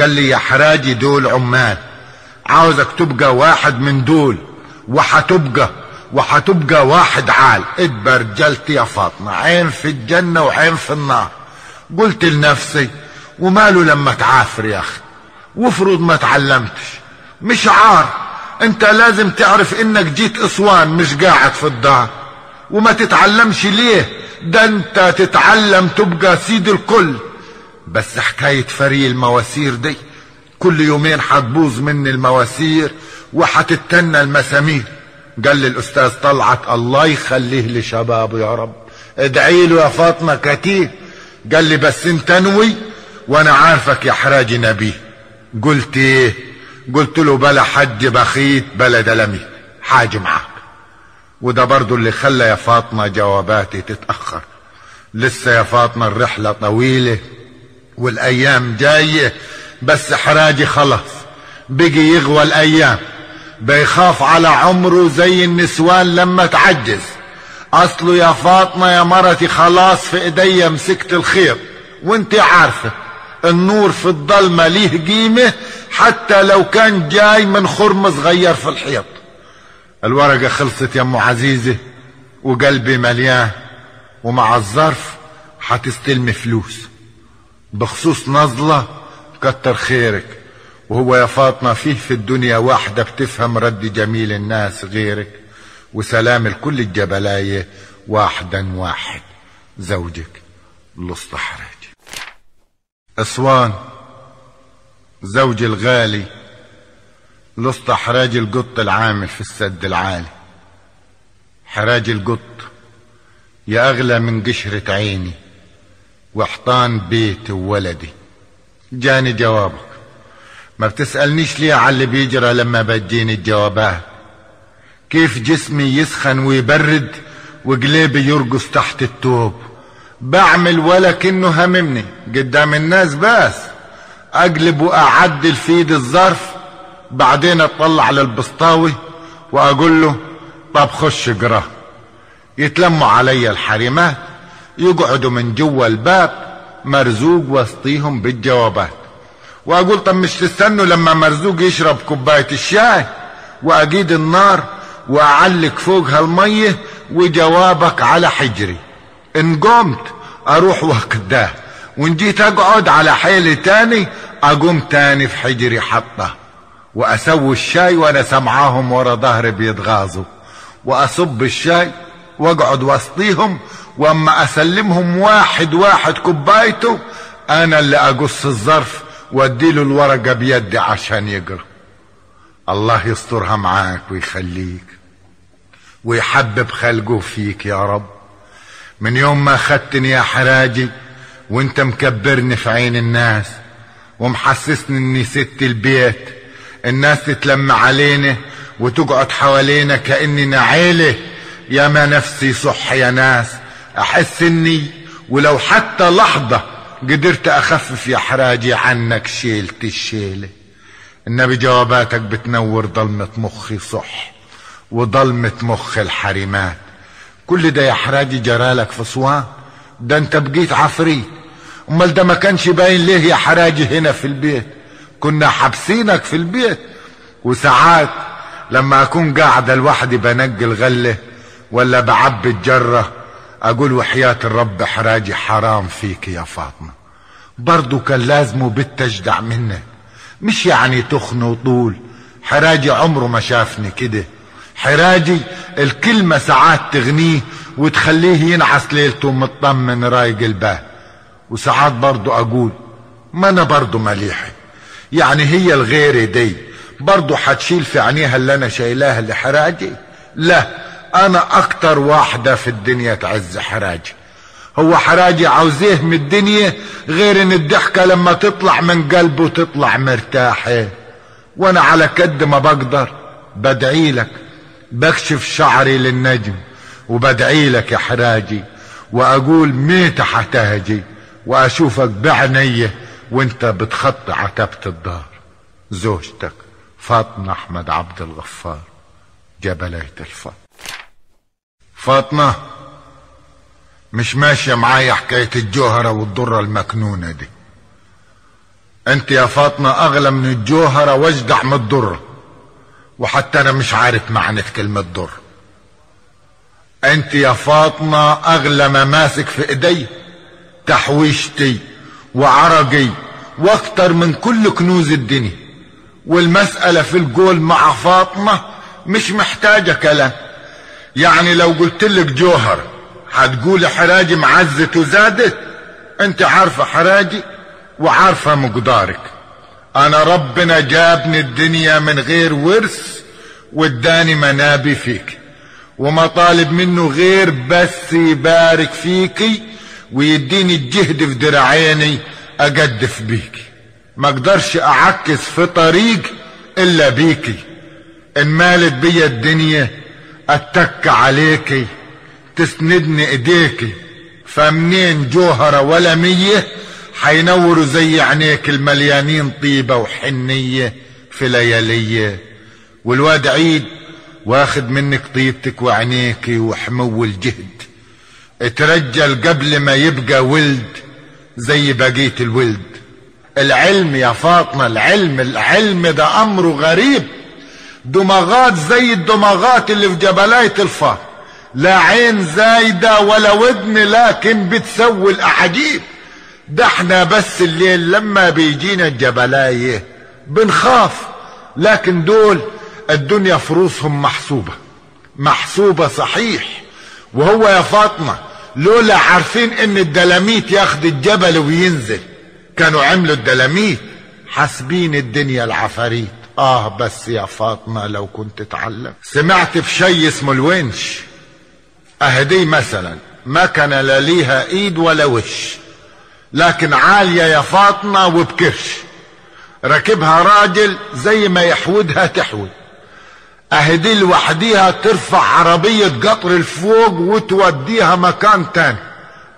S1: قال لي يا حراجي دول عمال. عاوزك تبقى واحد من دول وحتبقى وحتبقى واحد عال اتبرجلت يا فاطمة. عين في الجنة وعين في النار. قلت لنفسي وماله لما تعافر يا أخي؟ وافرض ما تعلمتش. مش عار. أنت لازم تعرف إنك جيت أسوان مش قاعد في الدار. وما تتعلمش ليه؟ ده أنت تتعلم تبقى سيد الكل. بس حكاية فري المواسير دي كل يومين حتبوظ مني المواسير وحتتنى المسامير. قال لي الأستاذ طلعت الله يخليه لشبابه يا رب. ادعي له يا فاطمة كتير. قال لي بس انت نوي وأنا عارفك يا حراجي نبيه قلت إيه؟ قلت له بلا حج بخيت بلا دلمي. حاج معاك. وده برضو اللي خلى يا فاطمة جواباتي تتأخر. لسه يا فاطمة الرحلة طويلة والأيام جاية بس حراجي خلص بقي يغوى الأيام. بيخاف على عمره زي النسوان لما تعجز. أصله يا فاطمة يا مرتي خلاص في إيديا مسكت الخيط وأنت عارفة النور في الضلمة ليه قيمة حتى لو كان جاي من خرم صغير في الحيط. الورقة خلصت يا ام عزيزة وقلبي مليان ومع الظرف حتستلمي فلوس. بخصوص نظلة كتر خيرك. وهو يا فاطمة فيه في الدنيا واحدة بتفهم رد جميل الناس غيرك وسلام الكل الجبلاية واحدا واحد زوجك الاصطحراج أسوان زوجي الغالي لسط حراج القط العامل في السد العالي. حراج القط يا أغلى من قشرة عيني وحطان بيتي وولدي. جاني جوابك. ما بتسألنيش ليه على اللي بيجرى لما بتجيني الجوابات كيف جسمي يسخن ويبرد وقلبي يرقص تحت التوب. بعمل ولا كأنه هممني. قدام الناس بس. أقلب واعدل في ايد الظرف. بعدين أطلع للبسطاوي وأقول له طب خش اقرأ. يتلموا علي الحريمات. يقعدوا من جوا الباب مرزوق وسطيهم بالجوابات. وأقول طب مش تستنوا لما مرزوق يشرب كوباية الشاي واجيد النار وأعلق فوقها الميه وجوابك على حجري. إن قمت أروح وكداه وإن جيت أقعد على حيلي تاني أقوم تاني في حجري حطة. وأسوي الشاي وأنا سمعاهم ورا ظهري بيتغاظوا وأصب الشاي وأقعد وسطيهم وأما أسلمهم واحد واحد كوبايته أنا اللي أقص الظرف واديله الورقة بيدي عشان يقرأ. الله يسترها معاك ويخليك ويحبب خلقه فيك يا رب. من يوم ما خدتني يا حراجي وأنت مكبرني في عين الناس ومحسسني إني ست البيت الناس تتلم علينا وتقعد حوالينا كاننا عيله يا ما نفسي صح يا ناس أحس إني ولو حتى لحظة قدرت أخفف يا حراجي عنك شيلت الشيلة. النبي جواباتك بتنور ضلمة مخي صح وضلمة مخ الحريمات. كل ده يا حراجي جرالك في صوان ده انت بقيت عفريت أمال ده ما كانش باين ليه يا حراجي هنا في البيت؟ كنا حابسينك في البيت. وساعات لما أكون قاعدة لوحدي بنقي الغلة ولا بعبي الجرة أقول وحياة الرب حراجي حرام فيك يا فاطمة. برضو كان لازمه بالتجدع منك مش يعني تخن وطول. حراجي عمره ما شافني كده. حراجي الكلمة ساعات تغنيه وتخليه ينعس ليلته مطمن رايق البال. وساعات برضو أقول ما أنا برضو مليحة يعني هي الغير دي. برضو حتشيل في عينيها اللي أنا شايلاها لحراجي؟ لا. أنا أكتر واحدة في الدنيا تعز حراجي. هو حراجي عاوزيه من الدنيا غير إن الضحكة لما تطلع من قلبه تطلع مرتاحة. وأنا على قد ما بقدر بدعي لك بكشف شعري للنجم وبدعي لك يا حراجي. وأقول ميت حتاجي وأشوفك بعينيه وأنت بتخطي عتبة الدار. زوجتك فاطمة أحمد عبد الغفار جبلية الفضل. فاطمة مش ماشية معايا حكاية الجوهرة والضرة المكنونة دي. أنت يا فاطمة أغلى من الجوهرة واجدع من الضرة وحتى أنا مش عارف معنى كلمة ضر أنت يا فاطمة أغلى ما ماسك في إيدي تحويشتي وعرقي وأكتر من كل كنوز الدنيا. والمسألة في القول مع فاطمة مش محتاجة كلام. يعني لو قلت لك جوهر هتقول حراجي معزت وزادت أنت عارفة حراجي وعارفة مقدارك. أنا ربنا جابني الدنيا من غير ورث واداني منابي فيك وما طالب منه غير بس يبارك فيكي ويديني الجهد في دراعيني اجدف بيكي ما أقدرش أعكس في طريق إلا بيكي إن مالت بيا الدنيا أتك عليكي تسندني إيديكي. فمنين جوهرة ولا مية؟ حينوروا زي عينيك المليانين طيبة وحنية في ليالية والواد عيد واخد منك طيبتك وعينيكي وحمو الجهد اترجل قبل ما يبقى ولد زي بقية الولد. العلم يا فاطمة العلم العلم ده امره غريب. دماغات زي الدماغات اللي في جبلاية الفار لا عين زايدة ولا ودن لكن بتسوي الاعاجيب ده إحنا بس الليل لما بيجينا الجبلاية بنخاف. لكن دول الدنيا فروسهم محسوبة. محسوبة صحيح. وهو يا فاطمة لولا عارفين إن الدلاميت ياخد الجبل وينزل. كانوا عملوا الدلاميت حاسبين الدنيا العفاريت. آه بس يا فاطمة لو كنت تعلم سمعت في شي اسمه الونش. أهدي مثلا ما كان لا ليها إيد ولا وش. لكن عالية يا فاطمة وبكرش. راكبها راجل زي ما يحودها تحود. أهدي لوحديها ترفع عربية قطر الفوق وتوديها مكان تاني.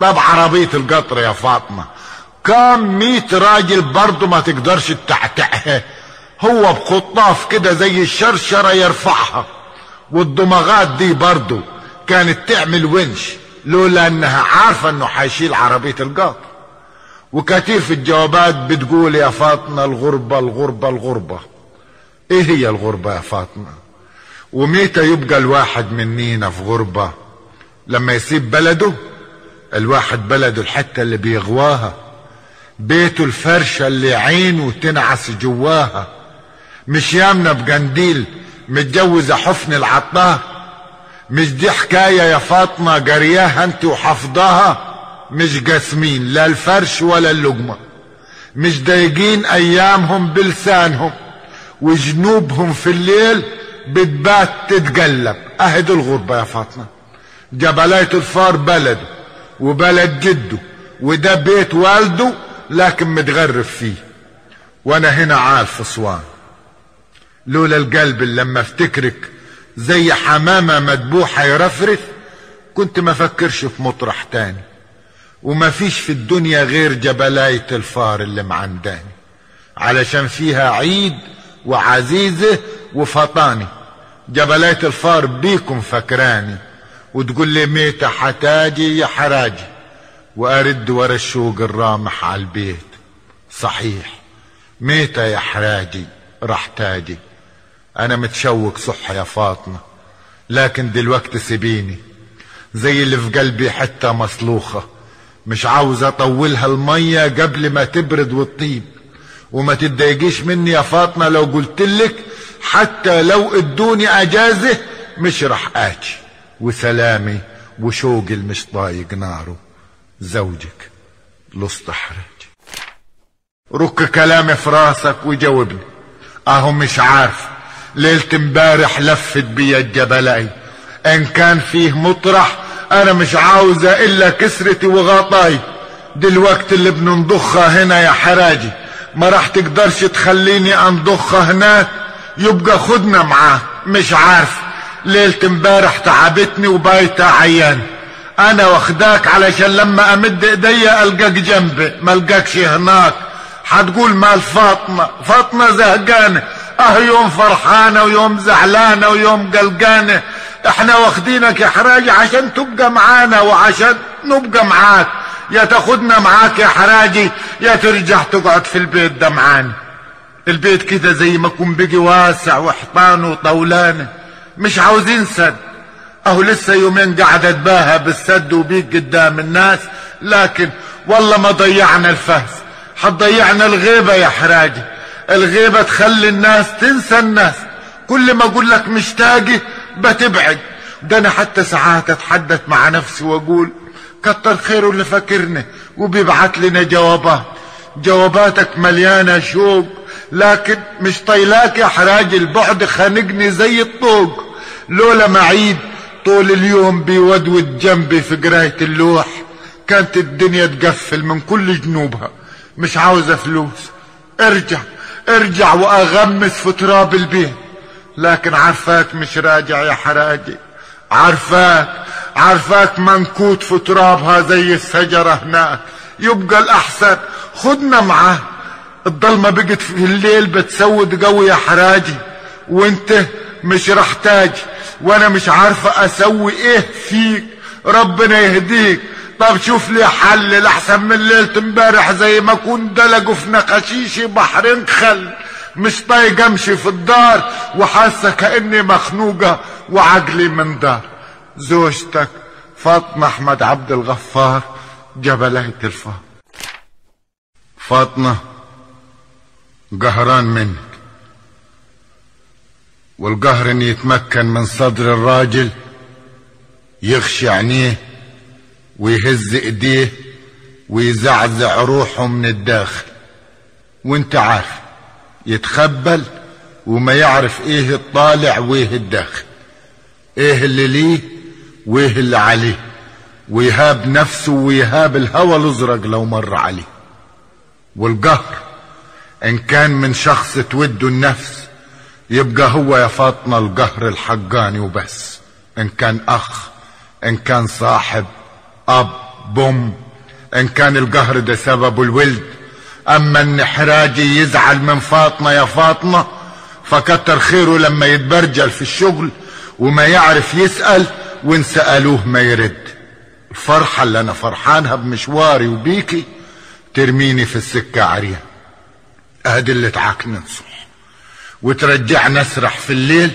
S1: طب عربية القطر يا فاطمة. كام ميت راجل برضه ما تقدرش تتعتعها هو بخطاف كده زي الشرشرة يرفعها. والدماغات دي برضه كانت تعمل ونش لولا انها عارفة انه حيشيل عربية القطر وكثير في الجوابات بتقول يا فاطمة الغربة الغربة الغربة. إيه هي الغربة يا فاطمة؟ وميتى يبقى الواحد منينا في غربة؟ لما يسيب بلده؟ الواحد بلده الحتة اللي بيغواها. بيته الفرشة اللي عينه تنعس جواها. مش يامنة بجنديل متجوزة حفن العطار مش دي حكاية يا فاطمة جرياها انت وحفظاها مش جاسمين لا الفرش ولا اللقمة. مش ضايقين أيامهم بلسانهم وجنوبهم في الليل بتبات تتقلب. أهد الغربة يا فاطمة. جبلاية الفار بلده وبلد جده وده بيت والده لكن متغرب فيه. وأنا هنا عال في صوان لولا القلب اللي لما افتكرك زي حمامة مدبوحة يرفرف كنت ما فكرش في مطرح تاني. وما فيش في الدنيا غير جبلاية الفار اللي معنداني. علشان فيها عيد وعزيزة وفطاني. جبلاية الفار بيكم فكراني. وتقول لي ميتة حتاجي يا حراجي. وأرد ورا الشوق الرامح على البيت. صحيح ميتة يا حراجي راح تاجي. أنا متشوق صح يا فاطمة لكن دلوقتي سيبيني. زي اللي في قلبي حتة مصلوخة مش عاوز أطولها المية قبل ما تبرد وتطيب. وما تتضايقيش مني يا فاطمة لو قلتلك حتى لو ادوني أجازة مش رح أجي وسلامي وشوقي المش طايق ناره. زوجك الاستحراج رك كلامي في راسك وجاوبني. أهو مش عارف ليلة امبارح لفت بيا الجبلاي إن كان فيه مطرح أنا مش عاوزة إلا كسرتي وغطاي. دلوقتي اللي بننضخها هنا يا حراجي. ما راح تقدرش تخليني أنضخها هناك. يبقى خدنا معاه مش عارف. ليلة امبارح تعبتني وبايتة عيان. أنا واخداك علشان لما أمد إيديا ألقاك جنبي ما ألقاكش هناك. هتقول مال فاطمة. فاطمة زهقانة. آه يوم فرحانة ويوم زعلانة ويوم قلقانة إحنا واخدينك يا حراجي عشان تبقى معانا وعشان نبقى معاك. يا تاخدنا معاك يا حراجي يا ترجع تقعد في البيت ده معانا. البيت كده زي ما يكون بيجي واسع وحيطان وطولانه مش عاوزين سد. أهو لسه يومين قاعد أتباهى بالسد وبيك قدام الناس. لكن والله ما ضيعنا الفهس حتضيعنا الغيبة يا حراجي. الغيبة تخلي الناس تنسى الناس. كل ما أقول لك مشتاقي بتبعد. ده أنا حتى ساعات أتحدث مع نفسي وأقول كتر خيره اللي فاكرني وبيبعت لنا جوابات. جواباتك مليانة شوق لكن مش طيلاك يا حراجي البعد خانقني زي الطوق. لولا معيد طول اليوم بيودود جنبي في قراية اللوح. كانت الدنيا تقفل من كل جنوبها. مش عاوزة فلوس. ارجع. ارجع وأغمس في تراب البيت. لكن عارفاك مش راجع يا حراجي. عارفاك عارفاك منكوت في ترابها زي الشجرة هناك. يبقى الأحسن خدنا معاه الضلمة بقت في الليل بتسود قوي يا حراجي. وانت مش رح تاجي وأنا مش عارفة أسوي إيه فيك. ربنا يهديك. طب شوف لي حل لحسن من ليلة امبارح زي ما كون دلقوا في نقاشيشي بحرين خل مش طايق أمشي في الدار وحاسة كأني مخنوقة وعقلي من دار. زوجتك فاطمة أحمد عبد الغفار جبلية الفار. فاطمة قهران منك. والقهر إن يتمكن من صدر الراجل يغشي عينيه ويهز إيديه ويزعزع روحه من الداخل. وانت عارف يتخبل وما يعرف إيه الطالع وإيه الداخل. إيه اللي ليه وإيه اللي عليه. ويهاب نفسه ويهاب الهوى الأزرق لو مر عليه. والقهر إن كان من شخص توده النفس يبقى هو يا فاطمة القهر الحقاني وبس. إن كان أخ إن كان صاحب أب بوم إن كان القهر ده سببه الولد. أما إن حراجي يزعل من فاطمة يا فاطمة فكتر خيره لما يتبرجل في الشغل وما يعرف يسأل وإن سألوه ما يرد. الفرحة اللي أنا فرحانها بمشواري وبيكي ترميني في السكة عريان. ادي اللي تعاكني نصح وترجعني اسرح في الليل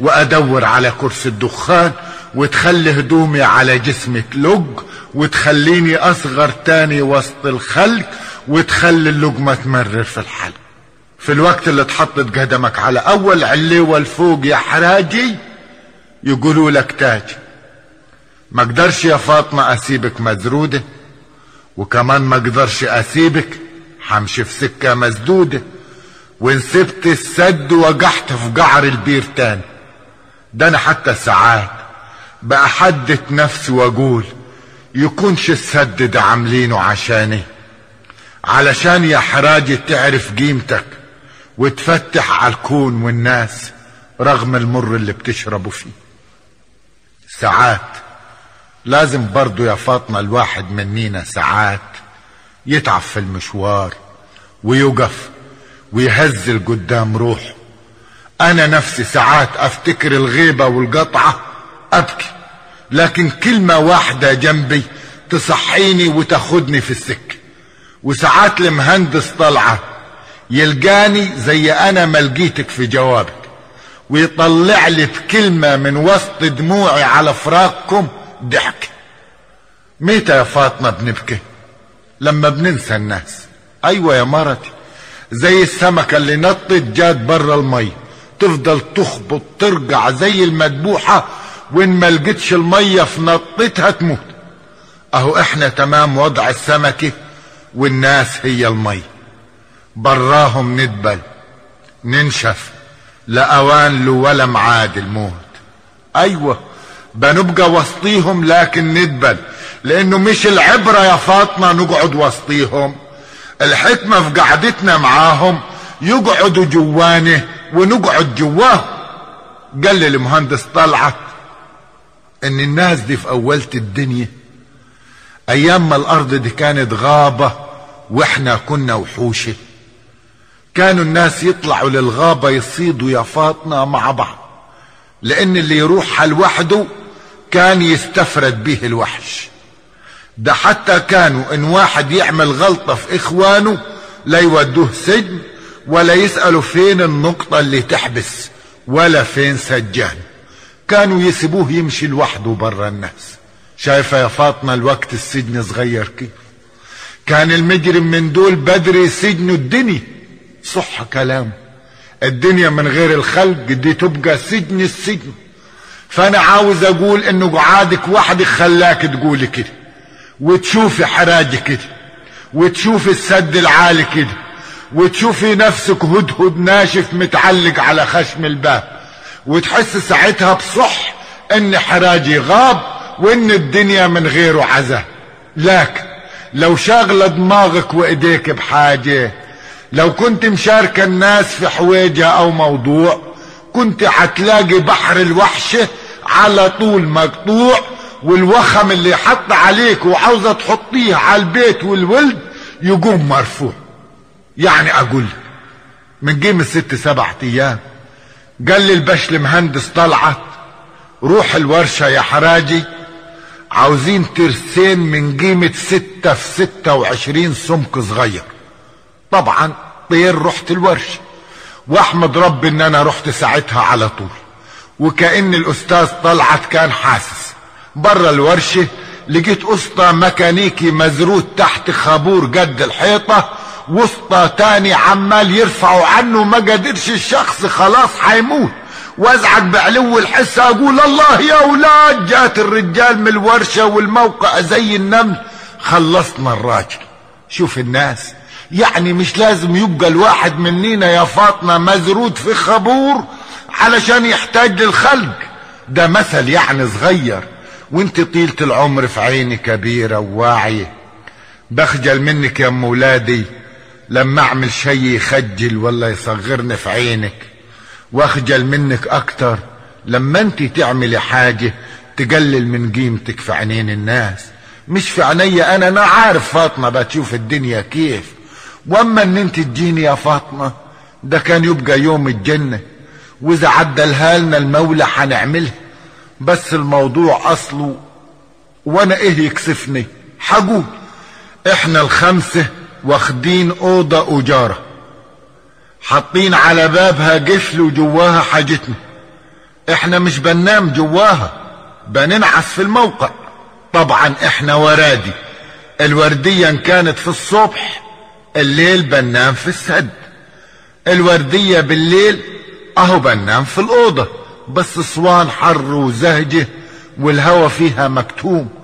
S1: وأدور على كرسي الدخان وتخلي هدومي على جسمي تلج وتخليني أصغر تاني وسط الخلق وتخلي اللقمة تمرر في الحلق. في الوقت اللي تحطت قدمك على أول عليوة الفوق يا حراجي يقولوا لك تاج. ما أقدرش يا فاطمة أسيبك مزرودة وكمان ما أقدرش أسيبك حمشي في سكة مسدودة. وإن سبت السد وقحت في قعر البير تاني. ده أنا حتى ساعات بأحدث نفسي واقول يكونش السد ده عاملينه عشاني علشان يا حراجي تعرف قيمتك وتفتح على الكون والناس رغم المر اللي بتشربه فيه. ساعات لازم برضو يا فاطمة الواحد منينا ساعات يتعب في المشوار ويقف ويهزل قدام روحه. أنا نفسي ساعات أفتكر الغيبة والقطعة أبكي. لكن كلمة واحدة جنبي تصحيني وتاخدني في السكة. وساعات المهندس طلعة يلقاني زي أنا ما لقيتك في جوابك ويطلع لي بكلمة من وسط دموعي على فراقكم ضحك. متى يا فاطمة بنبكي؟ لما بننسى الناس. أيوه يا مرتي. زي السمكة اللي نطت جات برا المية تفضل تخبط ترجع زي المدبوحة وإن ما لقيتش المية في نطتها تموت. أهو إحنا تمام وضع السمكة والناس هي المية براهم ندبل ننشف لا أوان له ولا معاد الموت. أيوه بنبقى وسطيهم لكن ندبل لأنه مش العبرة يا فاطمة نقعد وسطيهم. الحكمة في قعدتنا معاهم يقعدوا جوانه ونقعد جواه. قال لي المهندس طلعت إن الناس دي في اولة الدنيا. أيام ما الأرض دي كانت غابة وإحنا كنا وحوشة. كانوا الناس يطلعوا للغابة يصيدوا يا فاطمة مع بعض. لأن اللي يروحها لوحده كان يستفرد به الوحش. ده حتى كانوا إن واحد يعمل غلطة في إخوانه لا يودوه سجن ولا يسألوا فين النقطة اللي تحبس ولا فين سجان. كانوا يسيبوه يمشي لوحده برا الناس. شايفة يا فاطمة الوقت السجن صغير كيف كان المجرم من دول بدري سجنه الدنيا. صح كلام الدنيا من غير الخلق دي تبقى سجن السجن. فأنا عاوز أقول إنه قعادك وحدك خلاك تقولي كده. وتشوفي حراجي كده. وتشوفي السد العالي كده. وتشوفي نفسك هدهد ناشف متعلق على خشم الباب. وتحس ساعتها بصح إن حراجي غاب وإن الدنيا من غيره عزة. لكن لو شاغلة دماغك وإيديك بحاجة لو كنت مشاركة الناس في حويجة أو موضوع كنت هتلاقي بحر الوحشة على طول مقطوع والوخم اللي حط عليك وعاوزة تحطيه على البيت والولد يقوم مرفوع. يعني أقول من قيمة ست سبع أيام قال لي البشل مهندس طلعت روح الورشة يا حراجي عاوزين ترسين من قيمة ستة في ستة وعشرين سمك صغير. طبعا طير رحت الورشة واحمد رب إن أنا رحت ساعتها على طول. وكأن الأستاذ طلعت كان حاسس. برا الورشة لقيت أسطى ميكانيكي مزروت تحت خابور قد الحيطة وسطى تاني عمال يرفعوا عنه ما قدرش الشخص خلاص حيموت. وازعج بعلو الحس أقول الله يا أولاد جات الرجال من الورشة والموقع زي النمل. خلصنا الراجل. شوف الناس يعني مش لازم يبقى الواحد مننا يا فاطمة مزرود في خبور علشان يحتاج للخلق. ده مثل يعني صغير. وانت طيلة العمر في عيني كبيرة وواعية. بخجل منك يا أم ولادي لما أعمل شي يخجل ولا يصغرني في عينك وأخجل منك أكتر. لما أنت تعملي حاجة تقلل من قيمتك في عينين الناس. مش في عيني أنا أنا عارف فاطمة بتشوف الدنيا كيف. وأما إن أنت تجيني يا فاطمة ده كان يبقى يوم الجنة. وإذا عدلها لنا المولى هنعملها بس الموضوع أصله وأنا إيه يكسفني؟ حقول. إحنا الخمسة واخدين أوضة أجارة. حاطين على بابها قفل وجواها حاجتنا. إحنا مش بننام جواها بننعس في الموقع. طبعا إحنا ورادي. الوردية إن كانت في الصبح الليل بننام في السد. الوردية بالليل أهو بننام في الأوضة. بس صوان حر وزهجة والهوا فيها مكتوم.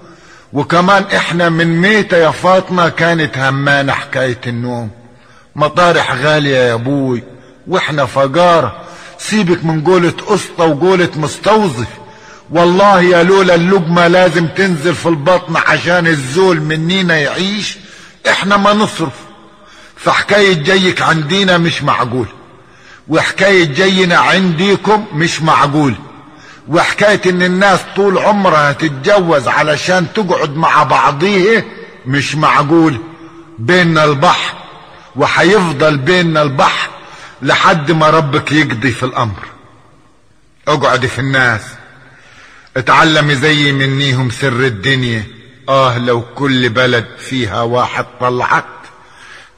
S1: وكمان إحنا من ميتة يا فاطمة كانت همانة حكاية النوم. مطارح غالية يا أبوي وإحنا فقارة. سيبك من قولة قسطة وقولة مستوظف. والله يا لولا اللقمة لازم تنزل في البطن عشان الزول منينا يعيش إحنا ما نصرف. فحكاية جيك عندينا مش معقول. وحكاية جينا عنديكم مش معقول. وحكاية إن الناس طول عمرها تتجوز علشان تقعد مع بعضيه مش معقول. بيننا البحر وحيفضل بيننا البحر لحد ما ربك يقضي في الأمر. اقعدي في الناس. اتعلمي زي منيهم سر الدنيا. آه لو كل بلد فيها واحد طلعت.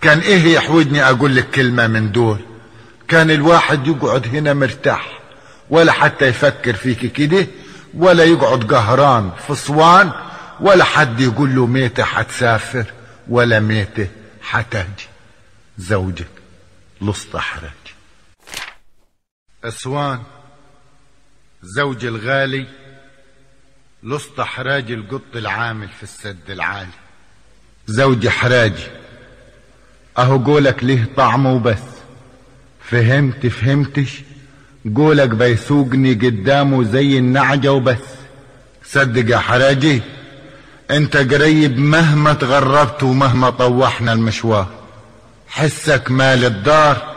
S1: كان إيه يحوجني أقول لك كلمة من دول؟ كان الواحد يقعد هنا مرتاح. ولا حتى يفكر فيك كده ولا يقعد قهران في صوان ولا حد يقول له ميتة حتسافر ولا ميتة حتاجي زوجك لصت حراج أسوان زوج الغالي لصت حراج القط العامل في السد العالي. زوج حراجي أهو قولك ليه طعمه وبس فهمت فهمتش؟ قولك بيسوقني قدامه زي النعجة وبس. صدق يا حراجي انت قريب مهما تغربت ومهما طوحنا المشوار. حسك مال الدار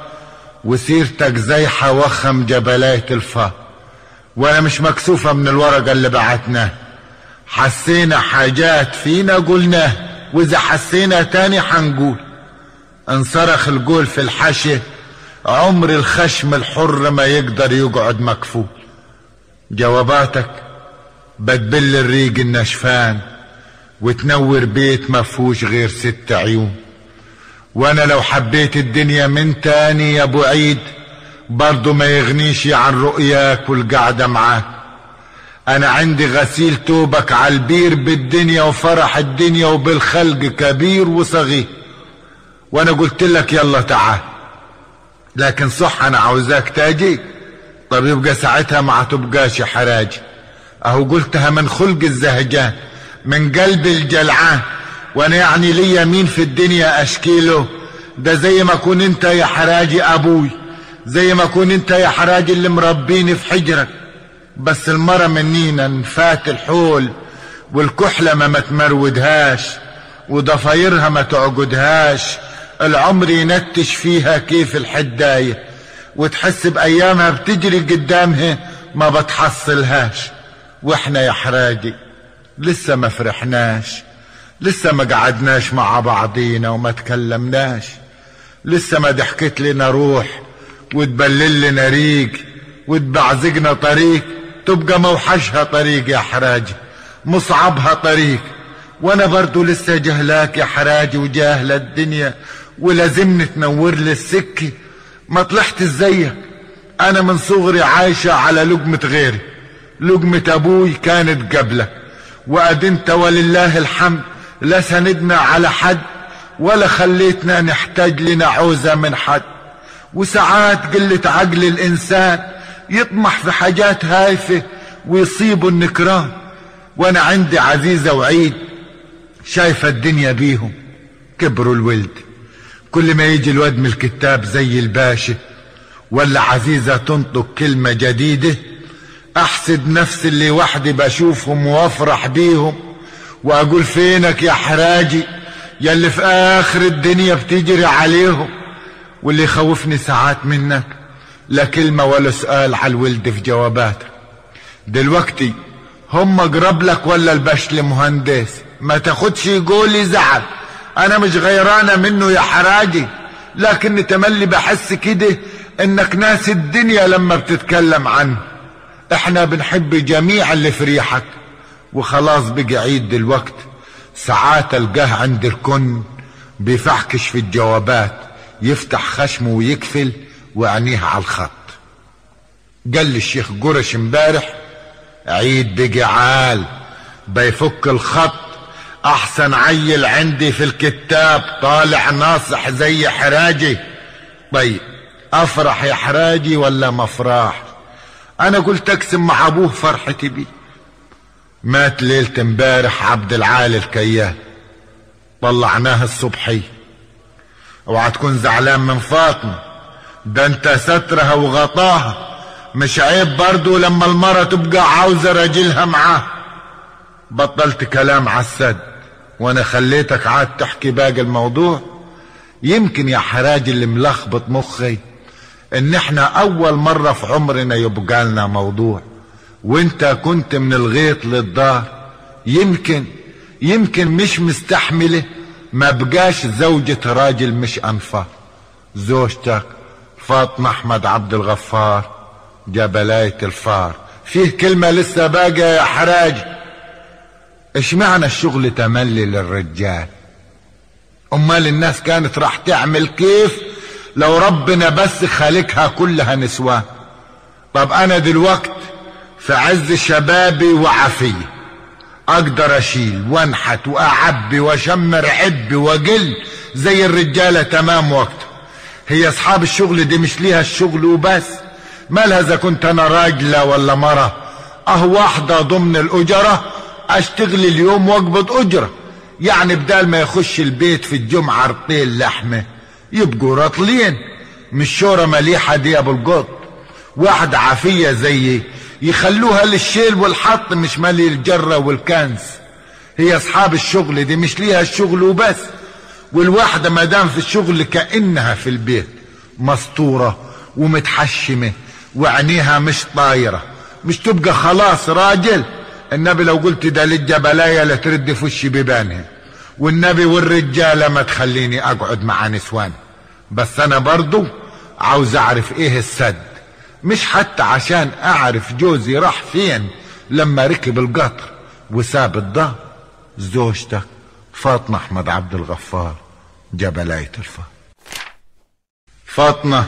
S1: وسيرتك زيحة وخم جبلاية الفار. وأنا مش مكسوفة من الورقة اللي بعتناه حسينا حاجات فينا قلناه وإذا حسينا تاني حنقول. انصرخ القول في الحشي عمر الخشم الحر ما يقدر يقعد مكفول جواباتك بتبل الريق النشفان وتنور بيت ما فيهوش غير ست عيون. وأنا لو حبيت الدنيا من تاني يا أبو عيد برضو ما يغنيش عن رؤياك والقعدة معاك أنا عندي غسيل توبك على البير بالدنيا وفرح الدنيا وبالخلق كبير وصغير. وأنا قلت لك يلا تعال. لكن صح أنا عاوزاك تاجي. طب يبقى ساعتها ما تبقاش حراجي أهو قلتها من خلق الزهجان من قلب الجلعان وأنا يعني ليا مين في الدنيا اشكيله ده زي ما كون أنت يا حراجي أبوي زي ما كون أنت يا حراجي اللي مربيني في حجرك بس المرة منينا نفات الحول والكحلة ما متمرودهاش وضفايرها ما تعقدهاش. العمر ينتش فيها كيف الحداية وتحس بأيامها بتجري قدامها ما بتحصلهاش. وإحنا يا حراجي لسه ما فرحناش لسه ما قعدناش مع بعضينا وما تكلمناش. لسه ما ضحكت لنا روح وتبلل لنا ريق وتبعزقنا طريق. تبقى موحشها طريق يا حراجي مصعبها طريق. وأنا برضو لسه جهلاك يا حراجي وجاهلة الدنيا. ولازمني تنور لي السكة. ما طلعت زيك. أنا من صغري عايشة على لقمة غيري. لقمة أبوي كانت قبلك وقد انت ولله الحمد. لا سندنا على حد. ولا خليتنا نحتاج لنا عوزة من حد. وساعات قلة عقل الإنسان يطمح في حاجات هايفة ويصيبوا النكران. وأنا عندي عزيزة وعيد شايفة الدنيا بيهم. كبروا الولد. كل ما يجي الواد من الكتاب زي الباشا ولا عزيزة تنطق كلمة جديدة أحسد نفس اللي وحدي بشوفهم وأفرح بيهم وأقول فينك يا حراجي يلي في آخر الدنيا بتجري عليهم واللي يخوفني ساعات منك لا كلمة ولا سؤال على الولد في جواباتك. دلوقتي هم أقرب لك ولا البشل مهندس؟ ما تاخدش يقولي زعل. أنا مش غيرانة منه يا حراجي لكني تملي بحس كده إنك ناس الدنيا لما بتتكلم عنه. إحنا بنحب جميع اللي في ريحك وخلاص بقى عيد دلوقت ساعات ألقاه عند الكن بيفحكش في الجوابات يفتح خشمه ويكفل وعينيه على الخط. قال الشيخ قرش امبارح عيد بقى عال بيفك الخط أحسن عيل عندي في الكتاب طالع ناصح زي حراجي. طيب أفرح يا حراجي ولا مفراح أنا قلت أقسم مع أبوه فرحتي بيه مات ليلة امبارح عبد العالي الكيان طلعناه الصبحي. اوعى تكون زعلان من فاطمة. ده انت سترها وغطاها. مش عيب برضو لما المرة تبقى عاوزة راجلها معاه. بطلت كلام على السد وأنا خليتك عاد تحكي باقي الموضوع يمكن يا حراج اللي ملخبط مخي إن إحنا أول مرة في عمرنا يبقى لنا موضوع وإنت كنت من الغيط للدار. يمكن يمكن مش مستحملة ما بقاش زوجة راجل مش أنفار. زوجتك فاطمة أحمد عبد الغفار جبلاية الفار. فيه كلمة لسه باقية يا حراج؟ إيش معنى الشغل تملي للرجال؟ أمال الناس كانت راح تعمل كيف؟ لو ربنا بس خالقها كلها نسوان طب أنا دلوقت في عز شبابي وعافية أقدر أشيل وانحت واعبي وأشمر عبي واقل زي الرجالة تمام وقته هي أصحاب الشغل دي مش ليها الشغل وبس. مالها إذا كنت أنا راجلة ولا مرة؟ آه واحدة ضمن الأجرة أشتغل اليوم وأقبض أجرة. يعني بدال ما يخش البيت في الجمعة رطيل لحمة يبقوا رطلين. مش شورة مليحة دي أبو القط. واحدة عافية زيي يخلوها للشيل والحط مش مالي الجرة والكنز هي أصحاب الشغل دي مش ليها الشغل وبس. والواحدة ما دام في الشغل كأنها في البيت مسطورة ومتحشمة وعينيها مش طايرة. مش تبقى خلاص راجل. النبي لو قلت ده للجبلاية لا ترد في وشي ببانها والنبي والرجالة ما تخليني أقعد مع نسوان. بس أنا برضو عاوز أعرف إيه السد. مش حتى عشان أعرف جوزي راح فين لما ركب القطر وساب الدار زوجتك فاطمة أحمد عبد الغفار جبلاية الفار فاطمة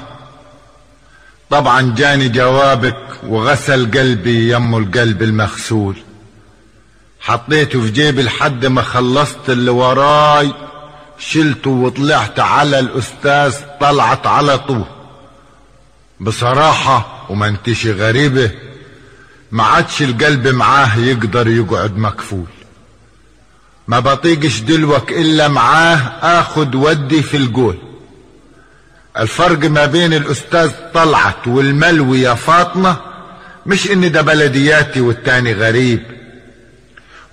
S1: طبعا جاني جوابك وغسل قلبي يم القلب المغسول. حطيته في جيبي لحد ما خلصت اللي وراي شلته وطلعت على الأستاذ طلعت على طول. بصراحة وما انتش غريبة ما عادش القلب معاه يقدر يقعد مكفول. ما بطيقش دلوك إلا معاه اخد ودي في الجول الفرق ما بين الأستاذ طلعت والملوي يا فاطمة مش إن ده بلدياتي والتاني غريب.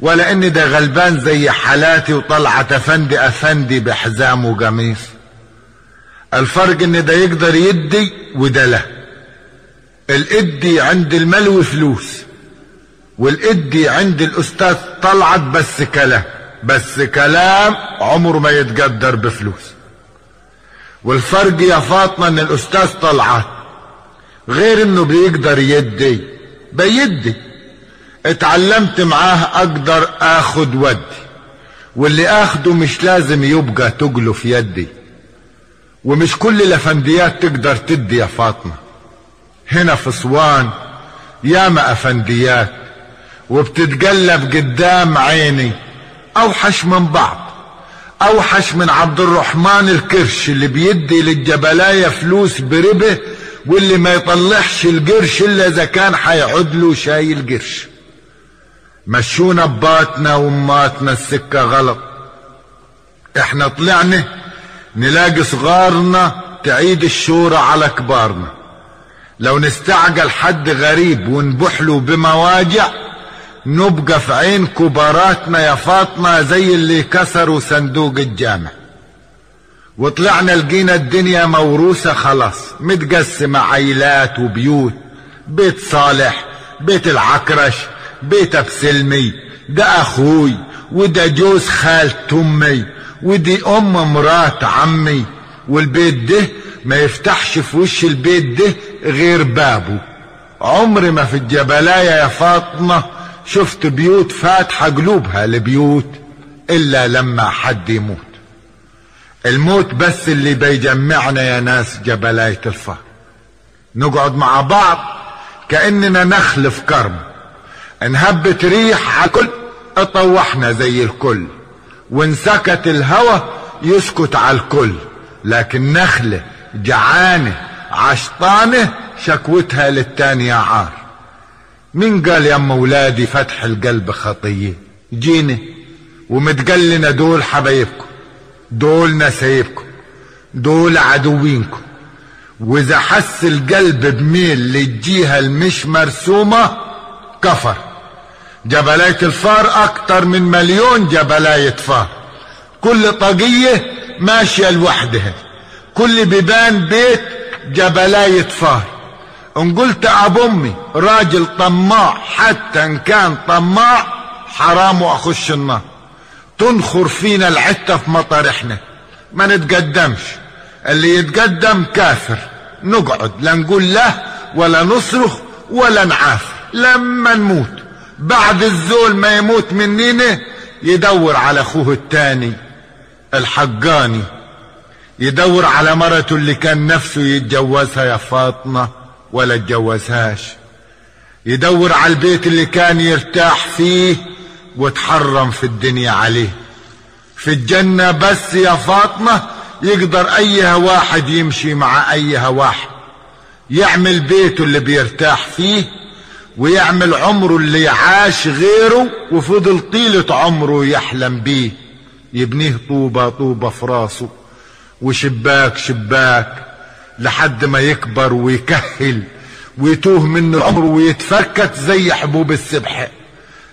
S1: ولا ان ده غلبان زي حالاتي وطلعت أفندي أفندي بحزام وقميص. الفرق إن ده يقدر يدي وده لا. الإدي عند الملوي فلوس والإدي عند الأستاذ طلعت بس كلام بس كلام عمره ما يتقدر بفلوس. والفرق يا فاطمة إن الأستاذ طلعت غير إنه بيقدر يدي بيدي. اتعلمت معاه أقدر اخد ودي واللي آخده مش لازم يبقى تقله في يدي ومش كل الأفنديات تقدر تدي يا فاطمة. هنا في اسوان ياما أفنديات وبتتقلب قدام عيني أوحش من بعض أوحش من عبد الرحمن الكرش اللي بيدي للجبلاية فلوس بربه واللي ما يطلعش القرش إلا إذا كان حيعود له شايل قرش مشونا بباتنا واماتنا السكة غلط. إحنا طلعنا نلاقي صغارنا تعيد الشورى على كبارنا. لو نستعجل حد غريب ونبحله بمواجع نبقى في عين كباراتنا يا فاطمة زي اللي كسروا صندوق الجامع. وطلعنا لقينا الدنيا موروثة خلاص متقسمة عيلات وبيوت بيت صالح بيت العكرش بيت بسلمي ده أخوي وده جوز خالة امي ودي أم مرات عمي والبيت ده ما يفتحش في وش البيت ده غير بابه. عمري ما في الجبلاية يا فاطمة شفت بيوت فاتحة قلوبها لبيوت إلا لما حد يموت. الموت بس اللي بيجمعنا يا ناس جبلاية الفار نقعد مع بعض كأننا نخل في انهبت ريح على الكل اطوحنا زي الكل. وانسكت الهوى يسكت على الكل. لكن نخلة جعانة عشطانة شكوتها للتانية عار. مين قال يا ولادي فتح القلب خطية؟ جينا ومتقلنا دول حبايبكم. دول نسايبكم دول عدوينكم. وإذا حس القلب بميل للجهة المش مرسومة كفر. جبلاية الفار أكتر من مليون جبلاية فار. كل طاقية ماشية لوحدها. كل بيبان بيت جبلاية فار. إن قلت أبو أمي راجل طماع حتى إن كان طماع حرام وأخش النار. تنخر فينا العتة في مطارحنا ما نتقدمش. اللي يتقدم كافر. نقعد لا نقول له ولا نصرخ ولا نعافر. لما نموت. بعد الزول ما يموت مننا يدور على أخوه التاني الحقاني. يدور على مرته اللي كان نفسه يتجوزها يا فاطمة ولا اتجوزهاش. يدور على البيت اللي كان يرتاح فيه وتحرم في الدنيا عليه. في الجنة بس يا فاطمة يقدر ايها واحد يمشي مع ايها واحد. يعمل بيته اللي بيرتاح فيه ويعمل عمره اللي عاش غيره وفضل طيلة عمره يحلم بيه. يبنيه طوبة طوبة في راسه. وشباك شباك. لحد ما يكبر ويكهل. ويتوه منه العمر ويتفكك زي حبوب السبح.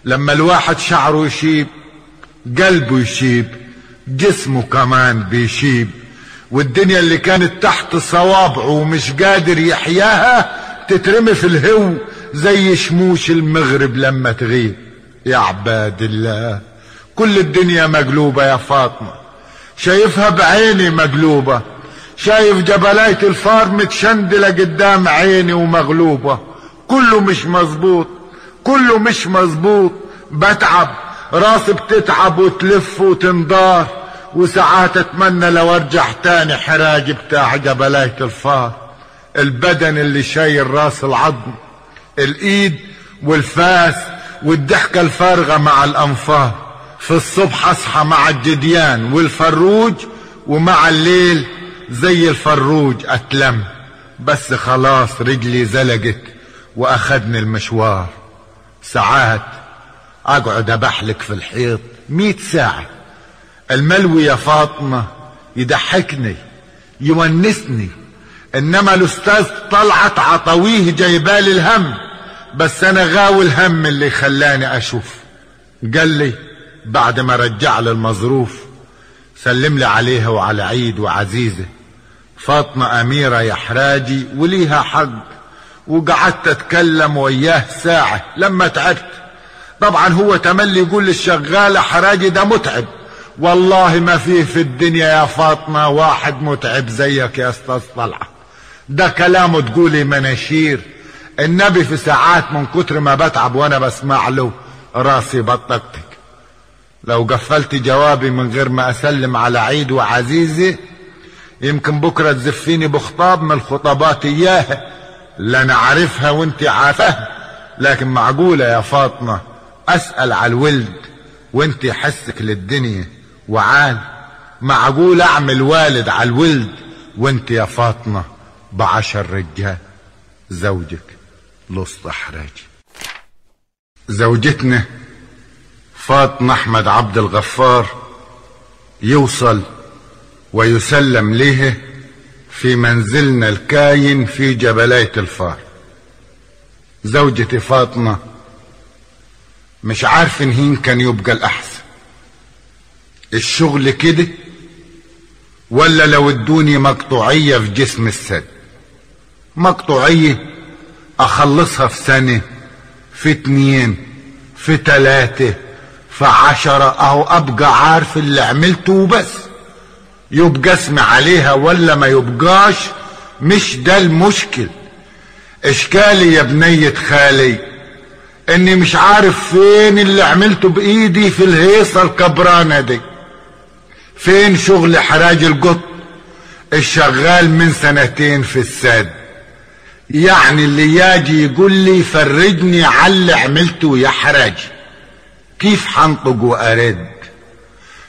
S1: لما الواحد شعره يشيب قلبه يشيب جسمه كمان بيشيب. والدنيا اللي كانت تحت صوابعه ومش قادر يحياها تترمي في الهو. زي شموش المغرب لما تغيب. يا عباد الله كل الدنيا مقلوبة يا فاطمة. شايفها بعيني مقلوبة. شايف جبلاية الفار متشندلة قدام عيني ومغلوبة. كله مش مظبوط كله مش مظبوط. بتعب راسي بتتعب وتلف وتنضار. وساعات أتمنى لو أرجع تاني حراج بتاع جبلاية الفار. البدن اللي شايل راس العظم. الإيد والفاس والضحكة الفارغة مع الانفار في الصبح أصحى مع الجديان والفروج ومع الليل زي الفروج أتلم. بس خلاص رجلي زلقت واخدني المشوار. ساعات أقعد ابحلك في الحيط مئة ساعة. الملوي يا فاطمة يضحكني يونسني. إنما الأستاذ طلعت عطويه جايبالي الهم بس أنا غاوي الهم اللي خلاني أشوف. قال لي بعد ما رجع لي المظروف سلم لي عليها وعلى عيد وعزيزة. فاطمة أميرة يا حراجي وليها حق وقعدت أتكلم وياه ساعة لما تعبت. طبعا هو تملي يقول للشغالة حراجي ده متعب. والله ما فيه في الدنيا يا فاطمة واحد متعب زيك يا أستاذ طلعت ده كلامه تقولي مناشير. النبي في ساعات من كتر ما بتعب وأنا بسمع له راسي بطقتك لو قفلت جوابي من غير ما أسلم على عيد وعزيزي يمكن بكرة تزفيني بخطاب من الخطابات اياها لا أنا عارفها وأنت عارفاها. لكن معقولة يا فاطمة؟ أسأل على الولد وأنت حسك للدنيا. وعال معقول أعمل والد على الولد وأنت يا فاطمة؟ بعشر رجال زوجك لص حراجي زوجتنا فاطمة أحمد عبد الغفار يوصل ويسلم له في منزلنا الكاين في جبلاية الفار. زوجتي فاطمة مش عارف إن هين كان يبقى الأحسن. الشغل كده ولا لو ادوني مقطوعية في جسم السد. مقطوعية أخلصها في سنة في اتنين في تلاتة في عشرة أهو أبقى عارف اللي عملته وبس. يبقى اسمي عليها ولا ما يبقاش مش ده المشكل. اشكالي يا بنية خالي إني مش عارف فين اللي عملته بإيدي في الهيصة الكبرانة دي. فين شغل حراج القط الشغال من سنتين في الساد يعني اللي ياجي يقول لي فرجني على اللي عملته يا حراجي كيف حنطق وأرد؟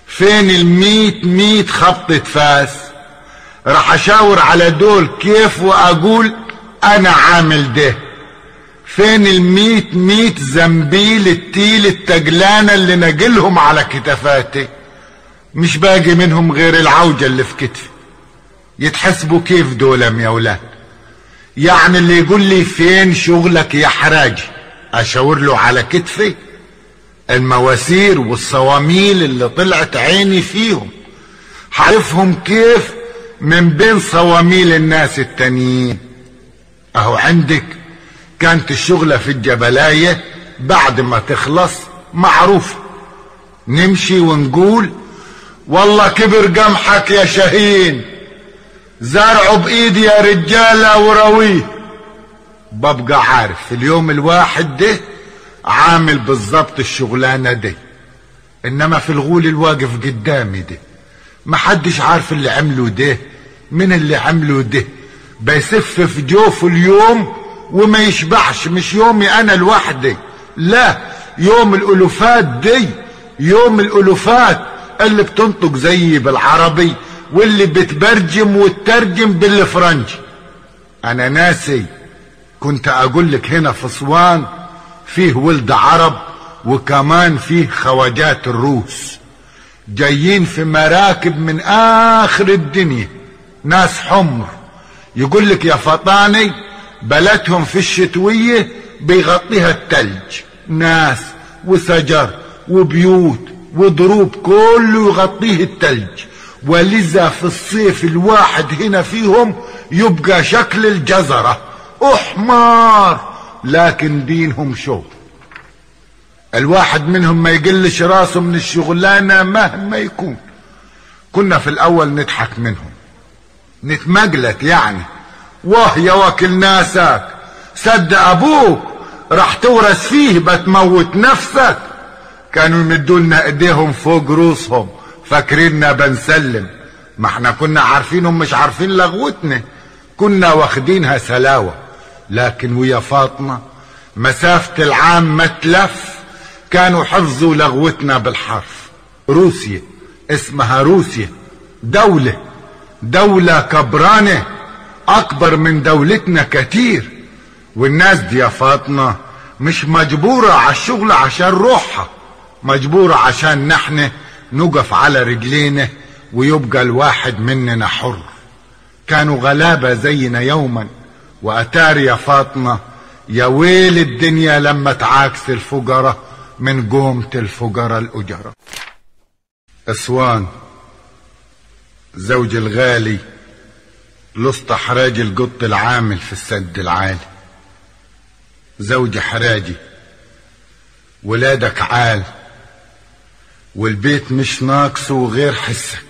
S1: فين الميت ميت خبطة فاس؟ راح أشاور على دول كيف وأقول أنا عامل ده. فين الميت ميت زنبيل التيل التجلانة اللي نجلهم على كتفاتي؟ مش باقي منهم غير العوجة اللي في كتفي. يتحسبوا كيف دولم يا ولاد؟ يعني اللي يقول لي فين شغلك يا حراجي أشاور له على كتفي. المواسير والصواميل اللي طلعت عيني فيهم. حعرفهم كيف من بين صواميل الناس التانيين. أهو عندك كانت الشغلة في الجبلاية بعد ما تخلص معروفة نمشي ونقول والله كبر قمحك يا شهين زرعه بإيدي يا رجالة ورويه ببقى عارف اليوم الواحد ده عامل بالظبط الشغلانة دي. إنما في الغول الواقف قدامي ده محدش عارف اللي عمله ده من اللي عمله ده. بيسف في جوفه اليوم وما يشبعش مش يومي أنا لوحدي. لا يوم الألوفات دي يوم الألوفات اللي بتنطق زيي بالعربي. واللي بتبرجم وتترجم بالفرنجي أنا ناسي كنت أقول لك هنا في أسوان فيه ولد عرب وكمان فيه خواجات الروس. جايين في مراكب من آخر الدنيا ناس حمر. يقول لك يا فطاني بلدهم في الشتوية بيغطيها التلج. ناس وشجر وبيوت وضروب كله يغطيه التلج. ولذا في الصيف الواحد هنا فيهم يبقى شكل الجزرة. أحمر لكن دينهم شوف الواحد منهم ما يقلش راسه من الشغلانة مهما يكون. كنا في الأول نضحك منهم. نتمجلت يعني. واه يا وكل ناسك صدق أبوك راح تورث فيه بتموت نفسك. كانوا يمدوا لنا إيديهم فوق روسهم فاكريننا بنسلم ما إحنا كنا عارفينهم مش عارفين لغوتنا. كنا واخدينها سلاوة. لكن ويا فاطمة مسافة العام ما تلف. كانوا حفظوا لغوتنا بالحرف. روسيا. اسمها روسيا. دولة. دولة كبرانة. أكبر من دولتنا كتير والناس دي يا فاطمة مش مجبورة على الشغل عشان روحها. مجبورة عشان نحن نقف على رجلينا ويبقى الواحد مننا حر. كانوا غلابة زينا يوما. واتار يا فاطمة يا ويل الدنيا لما تعاكس الفقراء من قومة الفقراء الأجرة. إسوان زوج الغالي لسط حراجي القط العامل في السد العالي. زوجي حراجي ولادك عال. والبيت مش ناقصه غير حسك.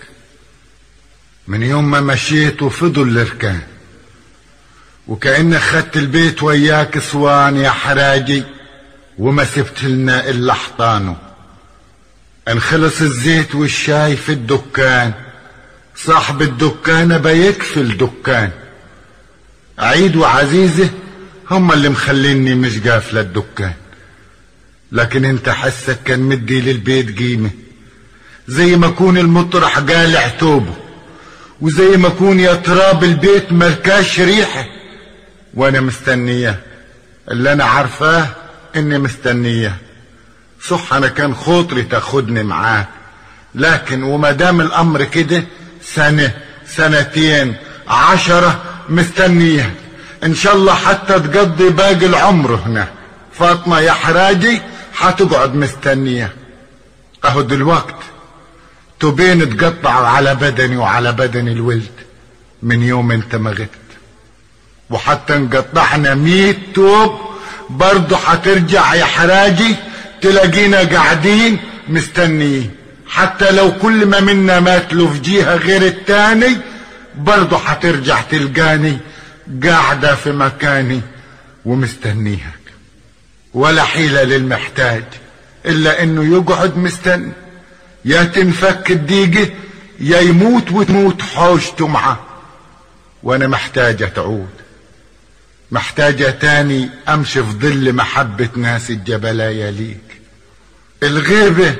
S1: من يوم ما مشيت وفضل الاركان وكأنك خدت البيت وياك اسوان يا حراجي وما سبت لنا إلا حطانه انخلص الزيت والشاي في الدكان صاحب الدكان بيكفي الدكان عيد وعزيزة هم اللي مخليني مش قافلة الدكان. لكن انت حسك كان مدي للبيت قيمة. زي ما كون المطرح قالع توبه وزي ما كون يا تراب البيت ملكاش ريحة. وأنا مستنية اللي أنا عارفاه إني مستنية. صح أنا كان خاطري تاخدني معاك لكن وما دام الأمر كده سنة سنتين عشرة مستنية. إن شاء الله حتى تقضي باقي العمر هنا. فاطمة يا حراجي حتقعد مستنية. اهو دلوقت توبين تقطعوا على بدني وعلى بدن الولد. من يوم انت ما غبت. وحتى نقطعنا مية توب برضه حترجع يا حراجي تلاقينا قاعدين مستنيين. حتى لو كل ما منا مات له في جهة غير التاني برضه حترجع تلقاني قاعدة في مكاني ومستنيهك ولا حيلة للمحتاج إلا إنه يقعد مستني يا تنفك الديقة يا يموت وتموت حوشته معه. وأنا محتاجة تعود. محتاجة تاني أمشي في ظل محبة ناس الجبلايا ليك. الغيبة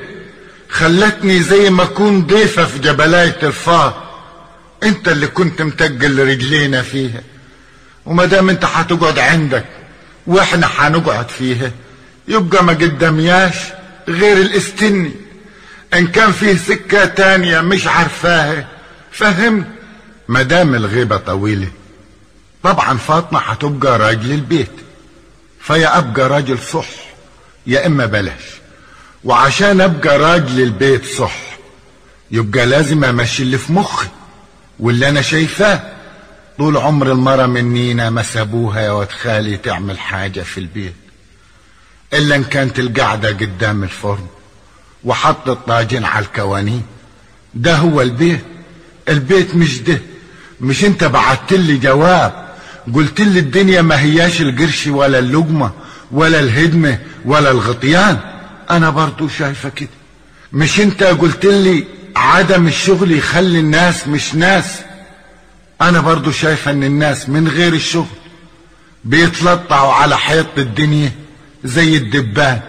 S1: خلتني زي ما أكون ضيفة في جبلاية الفار أنت اللي كنت متقل رجلينا فيها. وما دام أنت هتقعد عندك وإحنا هنقعد فيها يبقى ما قدامياش غير الاستني إن كان فيه سكة تانية مش عارفاها فهم؟ مدام الغيبة طويلة. طبعا فاطمة هتبقى راجل البيت. فيا أبقى راجل صح يا إما بلاش. وعشان أبقى راجل البيت صح يبقى لازم أمشي اللي في مخي واللي أنا شايفاه. طول عمر المرة منينا ما سابوها يا واد خالي تعمل حاجة في البيت. إلا إن كانت القعدة قدام الفرن وحط الطاجين على الكوانين. ده هو البيت. البيت مش ده. مش أنت بعت لي جواب. قلت لي الدنيا ما هياش القرش ولا اللقمة ولا الهدمة ولا الغطيان. أنا برضو شايفة كده. مش أنت قلت لي عدم الشغل يخلي الناس مش ناس. أنا برضو شايفة إن الناس من غير الشغل بيتلطعوا على حيط الدنيا زي الدبان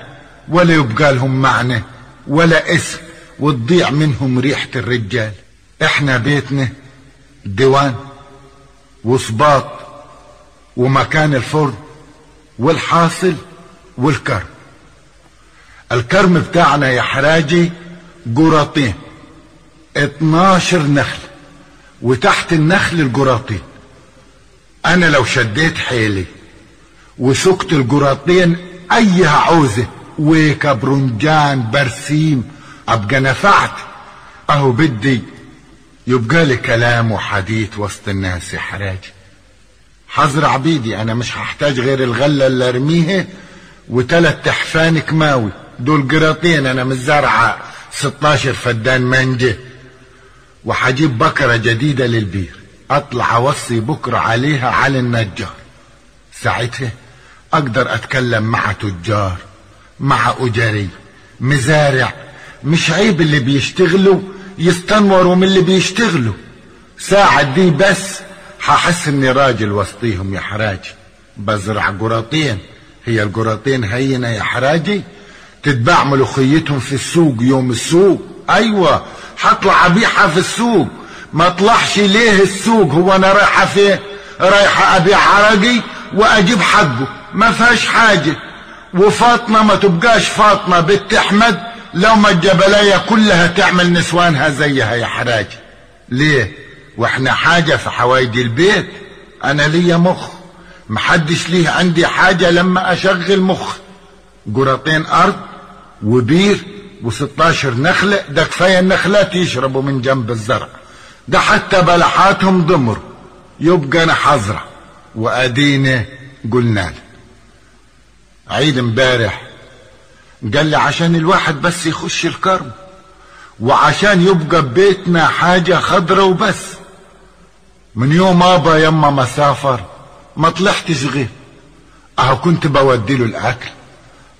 S1: ولا يبقى لهم معنى ولا اسم وتضيع منهم ريحة الرجال. إحنا بيتنا ديوان وصباط ومكان الفرن والحاصل والكرم. الكرم بتاعنا يا حراجي جراطين 12 نخل وتحت النخل الجراطين. أنا لو شديت حيلي وسكت الجراطين اي عوزة ويكا برنجان برسيم أبقى نفعت. أهو بدي يبقى لي كلام وحديث وسط الناس يا حراجي حزرع بيدي أنا مش هحتاج غير الغلة اللي أرميها وتلات تحفان كماوي دول قراطين أنا مزرعة 16 فدان منجه وحجيب بكرة جديدة للبير. أطلع أوصي بكرة عليها على النجار. ساعتها أقدر أتكلم مع تجار مع اجاري مزارع مش عيب اللي بيشتغلوا يستنوروا من اللي بيشتغلوا. ساعة دي بس هحس إني راجل وسطيهم يا حراجي. بزرع قراطين هي القراطين هينة يا حراجي؟ تتباع ملوخيتهم في السوق يوم السوق. أيوه هطلع ابيعها في السوق. ما اطلعش ليه السوق؟ هو أنا رايحة فين؟ رايحة ابيع عرقي وأجيب حقه. ما فيهاش حاجة. وفاطمة ما تبقاش فاطمة بنت أحمد. لو ما الجبلايه كلها تعمل نسوانها زيها يا حراجي ليه؟ وإحنا حاجة في حوايج البيت. أنا ليا مخ. محدش ليه عندي حاجة لما أشغل مخ. قراطين أرض وبير و16 نخلة ده كفاية النخلات يشربوا من جنب الزرع. ده حتى بلحاتهم ضمر يبقى أنا حزرع وادينا قلنا له عيد امبارح قال لي عشان الواحد بس يخش الكرم وعشان يبقى ببيتنا حاجة خضرة وبس. من يوم أبا يما ما سافر ما طلعتش غير. أهو كنت بودي له الأكل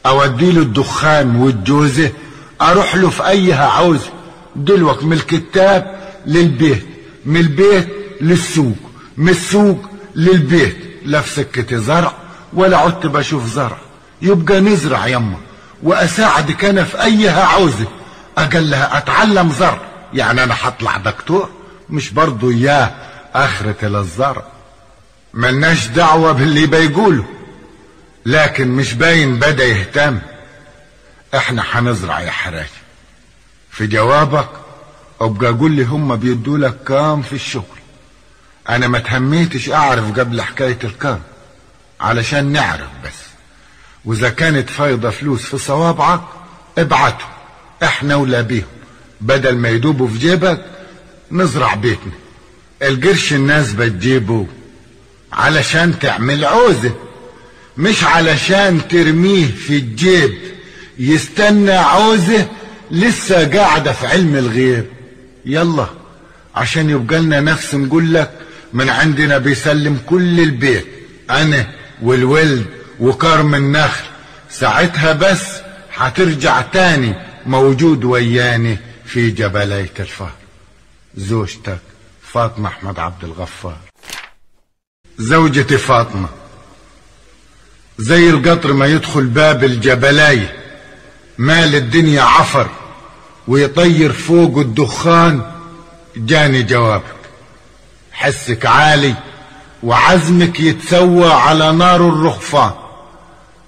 S1: اودي له الدخان والجوزة أروح له في أيها عاوز دلوك من الكتاب للبيت من البيت للسوق من السوق للبيت. لا في سكة زرع ولا عدت بشوف زرع. يبقى نزرع يما وأساعدك أنا في أيها عاوزة أقل لها أتعلم زرع. يعني أنا هطلع دكتور مش برضو اياه آخرة للزرع. ملناش دعوة باللي بيقوله. لكن مش باين بدا يهتم. إحنا هنزرع يا حراج. في جوابك ابقى قول لي هم بيدوا لك كام في الشغل. أنا ما تهميتش اعرف قبل حكاية الكام علشان نعرف بس. وإذا كانت فايضة فلوس في صوابعك ابعته إحنا ولا بيهم. بدل ما يدوبوا في جيبك نزرع بيتنا. القرش الناس بتجيبه علشان تعمل عوزة مش علشان ترميه في الجيب. يستنى عوزة لسه قاعدة في علم الغيب. يلا عشان يبقى لنا نفس نقول لك من عندنا بيسلم كل البيت أنا والولد وكرم النخل. ساعتها بس هترجع تاني موجود وياني في جبلية الفهر. زوجتك فاطمة أحمد عبد الغفار. زوجتي فاطمة زي القطر ما يدخل باب الجبلايه مال الدنيا عفر ويطير فوق الدخان. جاني جوابك. حسك عالي وعزمك يتسوى على نار الرخفان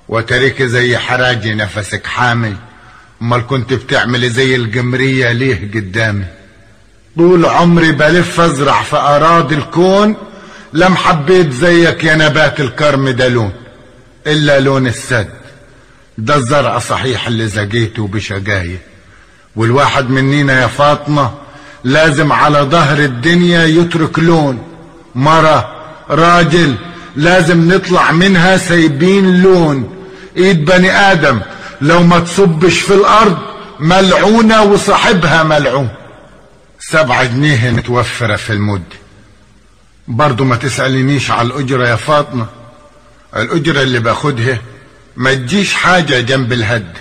S1: وتريك زي حراجي نفسك حامي. أمال كنت بتعملي زي القمرية ليه قدامي؟ طول عمري بلف أزرع في أراضي الكون. لم حبيت زيك يا نبات الكرم ده لون إلا لون السد. ده الزرع صحيح اللي زقيته بشقاية والواحد منينا يا فاطمة لازم على ظهر الدنيا يترك لون. مرة راجل لازم نطلع منها سايبين لون. إيد بني آدم لو ما تصبش في الأرض ملعونة وصاحبها ملعون. سبعة جنيه متوفرة في المدة برضو ما تسألنيش على الأجرة يا فاطمة. الأجرة اللي باخدها ما تجيش حاجة جنب الهد.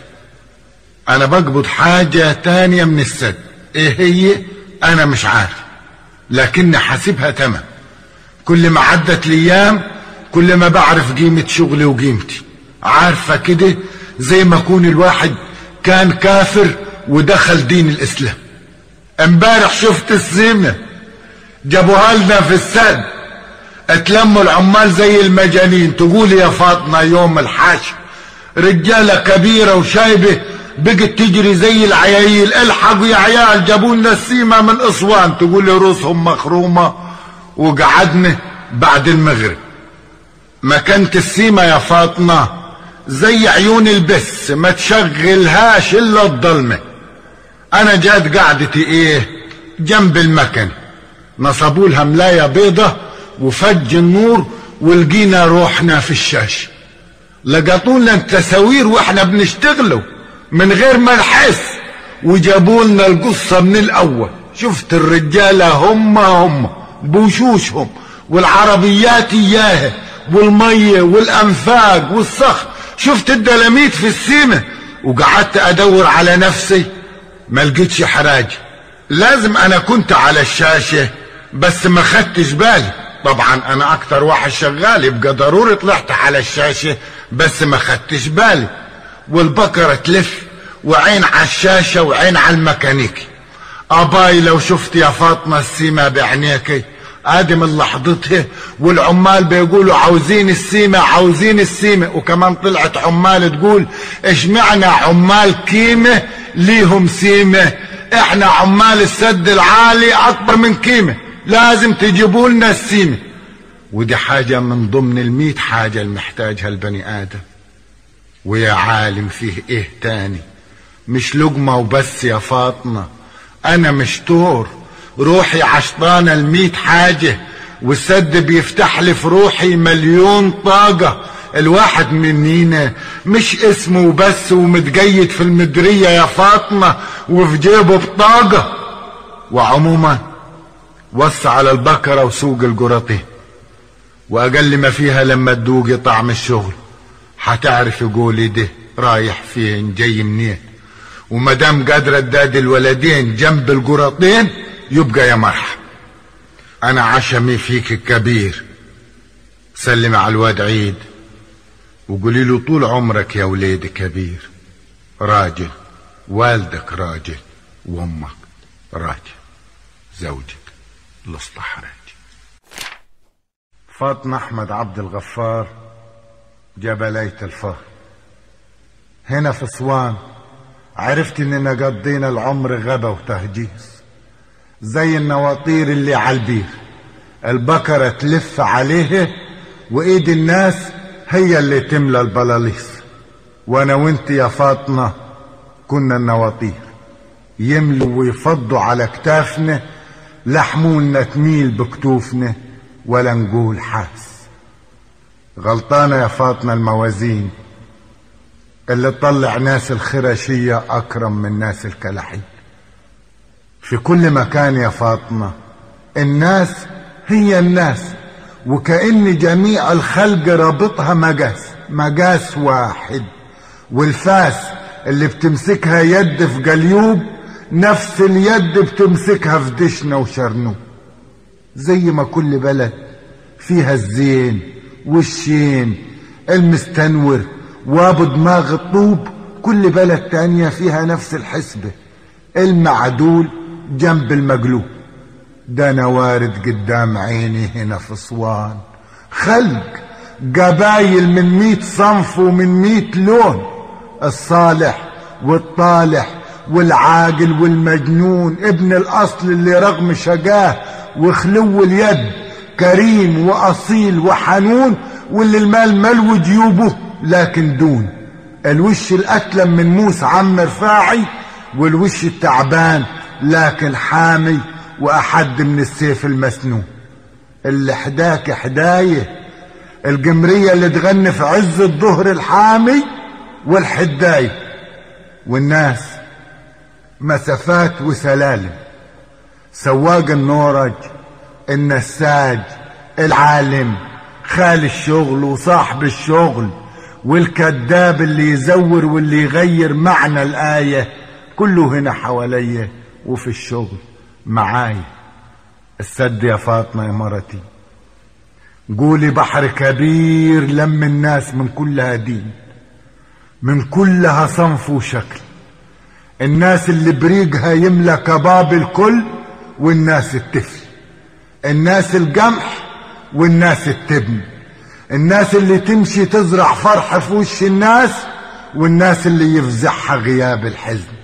S1: أنا بقبض حاجة تانية من السد. إيه هي؟ أنا مش عارف. لكن حاسبها تمام. كل ما عدت الأيام كل ما بعرف قيمة شغلي وقيمتي. عارفة كده؟ زي ما يكون الواحد كان كافر ودخل دين الإسلام. امبارح شفت السيمة جابوها لنا في السد. اتلموا العمال زي المجانين. تقول يا فاطمة يوم الحشر رجالة كبيرة وشايبة بقت تجري زي العيايل. الحقوا يا عيال جابوا لنا السيمة من أسوان. تقول لي رؤوسهم مخرومة وقعدنا بعد المغرب. مكانة السيمة يا فاطمة زي عيون البس ما تشغلهاش إلا الضلمة. أنا جات قعدتي إيه؟ جنب المكن. نصبوا لها ملاية بيضة وفج النور ولقينا روحنا في الشاشة لقطوا لنا التساوير وإحنا بنشتغلوا من غير ما نحس. وجابوا لنا القصة من الأول. شفت الرجالة هم هم بوشوشهم والعربيات إياها والمية والأنفاق والصخر شفت الدلاميت في السيمة؟ وقعدت أدور على نفسي. ما لقيتش حراج. لازم أنا كنت على الشاشة بس ما خدتش بالي. طبعا أنا أكتر واحد شغال يبقى ضروري طلعت على الشاشة. بس ما خدتش بالي. والبكرة تلف وعين على الشاشة وعين على الميكانيكي أباي لو شفت يا فاطمة السيمة بعينيكي ادي من لحظتها والعمال بيقولوا عاوزين السيمة عاوزين السيمة. وكمان طلعت عمال تقول اشمعنا عمال كيمة؟ ليهم سيمة. إحنا عمال السد العالي أكبر من كيمة. لازم تجيبوا لنا السيمة. ودي حاجة من ضمن الميت حاجة اللي محتاجها البني آدم. ويا عالم فيه إيه تاني؟ مش لقمة وبس يا فاطمة. أنا مشتور روحي عشطانة الميت حاجة. والسد بيفتح لي في روحي مليون طاقة. الواحد منينا مش اسمه بس ومتقيد في المدرية يا فاطمة. وفي جيبه بطاقة. وعموما وصى على البكرة وسوق القرطي. وأقل ما فيها لما تدوقي طعم الشغل. حتعرف قولي ده رايح فين جاي منين. ومدام قادرة تداد الولدين جنب القرطين يبقى يا مرحب. أنا عشمي فيك كبير. سلم على الواد عيد. وقولي له طول عمرك يا وليدي كبير. راجل والدك راجل وأمك راجل. زوجك الاصلح راجل فاطمة أحمد عبد الغفار جبلية الفهر هنا في أسوان عرفت إننا قضينا العمر غدا وتهجيس زي النواطير اللي على البير. البكرة تلف عليه وإيد الناس هي اللي تملى البلاليص. وأنا وأنت يا فاطمة كنا النواطير. يملوا ويفضوا على كتافنا لحمولنا تميل بكتوفنا. ولا نقول حاس غلطانة يا فاطمة الموازين. اللي تطلع ناس الخرشية أكرم من ناس الكلاحين في كل مكان يا فاطمة الناس هي الناس وكأن جميع الخلق رابطها مقاس مقاس واحد. والفاس اللي بتمسكها يد في قليوب نفس اليد بتمسكها في دشنة وشرنوب. زي ما كل بلد فيها الزين والشين المستنور وابو دماغ الطوب كل بلد تانية فيها نفس الحسبة المعدول جنب المقلوب. ده أنا وارد قدام عيني هنا في اسوان خلق قبايل من ميت صنف ومن ميت لون الصالح والطالح
S2: والعاقل والمجنون ابن الأصل اللي رغم شقاه وخلو اليد كريم وأصيل وحنون واللي المال ملو جيوبه لكن دون. الوش الأتلم من موسى عم رفاعي والوش التعبان لكن حامي وأحد من السيف المسنون. اللي حداك حداية القمرية اللي تغني في عز الظهر الحامي والحداية. والناس مسافات وسلالم. سواق النورج النساج العالم خال الشغل وصاحب الشغل والكذاب اللي يزور واللي يغير معنى الآية كله هنا حواليا وفي الشغل. معاي. السد يا فاطمة يا مرتي. قولي بحر كبير لم الناس من كلها دين من كلها صنف وشكل. الناس اللي بريقها يملى كباب الكل والناس التفل. الناس القمح والناس التبن. الناس اللي تمشي تزرع فرح في وش الناس والناس اللي يفزعها غياب الحزن.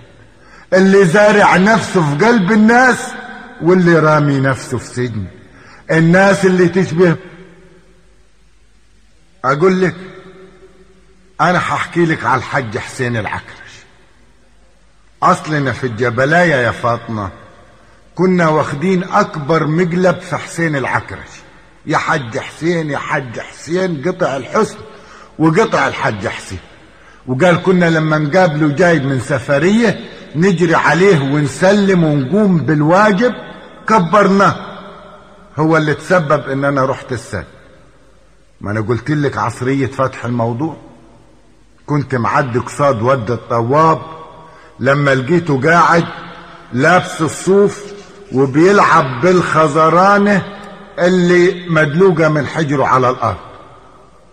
S2: اللي زارع نفسه في قلب الناس واللي رامي نفسه في سجن. الناس اللي تشبه أقول لك أنا هحكي لك على الحج حسين العكرش. أصلنا في الجبلاية يا فاطمة. كنا واخدين أكبر مقلب في حسين العكرش. يا حج حسين يا حج حسين قطع الحسن وقطع الحج حسين. وقال كنا لما نقابله جاي من سفرية نجري عليه ونسلم ونقوم بالواجب كبرناه. هو اللي تسبب إن أنا رحت السد. ما أنا قلت لك عصرية فتح الموضوع. كنت معدي قصاد ود الطواب. لما لقيته قاعد لابس الصوف وبيلعب بالخزرانة اللي مدلوقة من حجره على الأرض.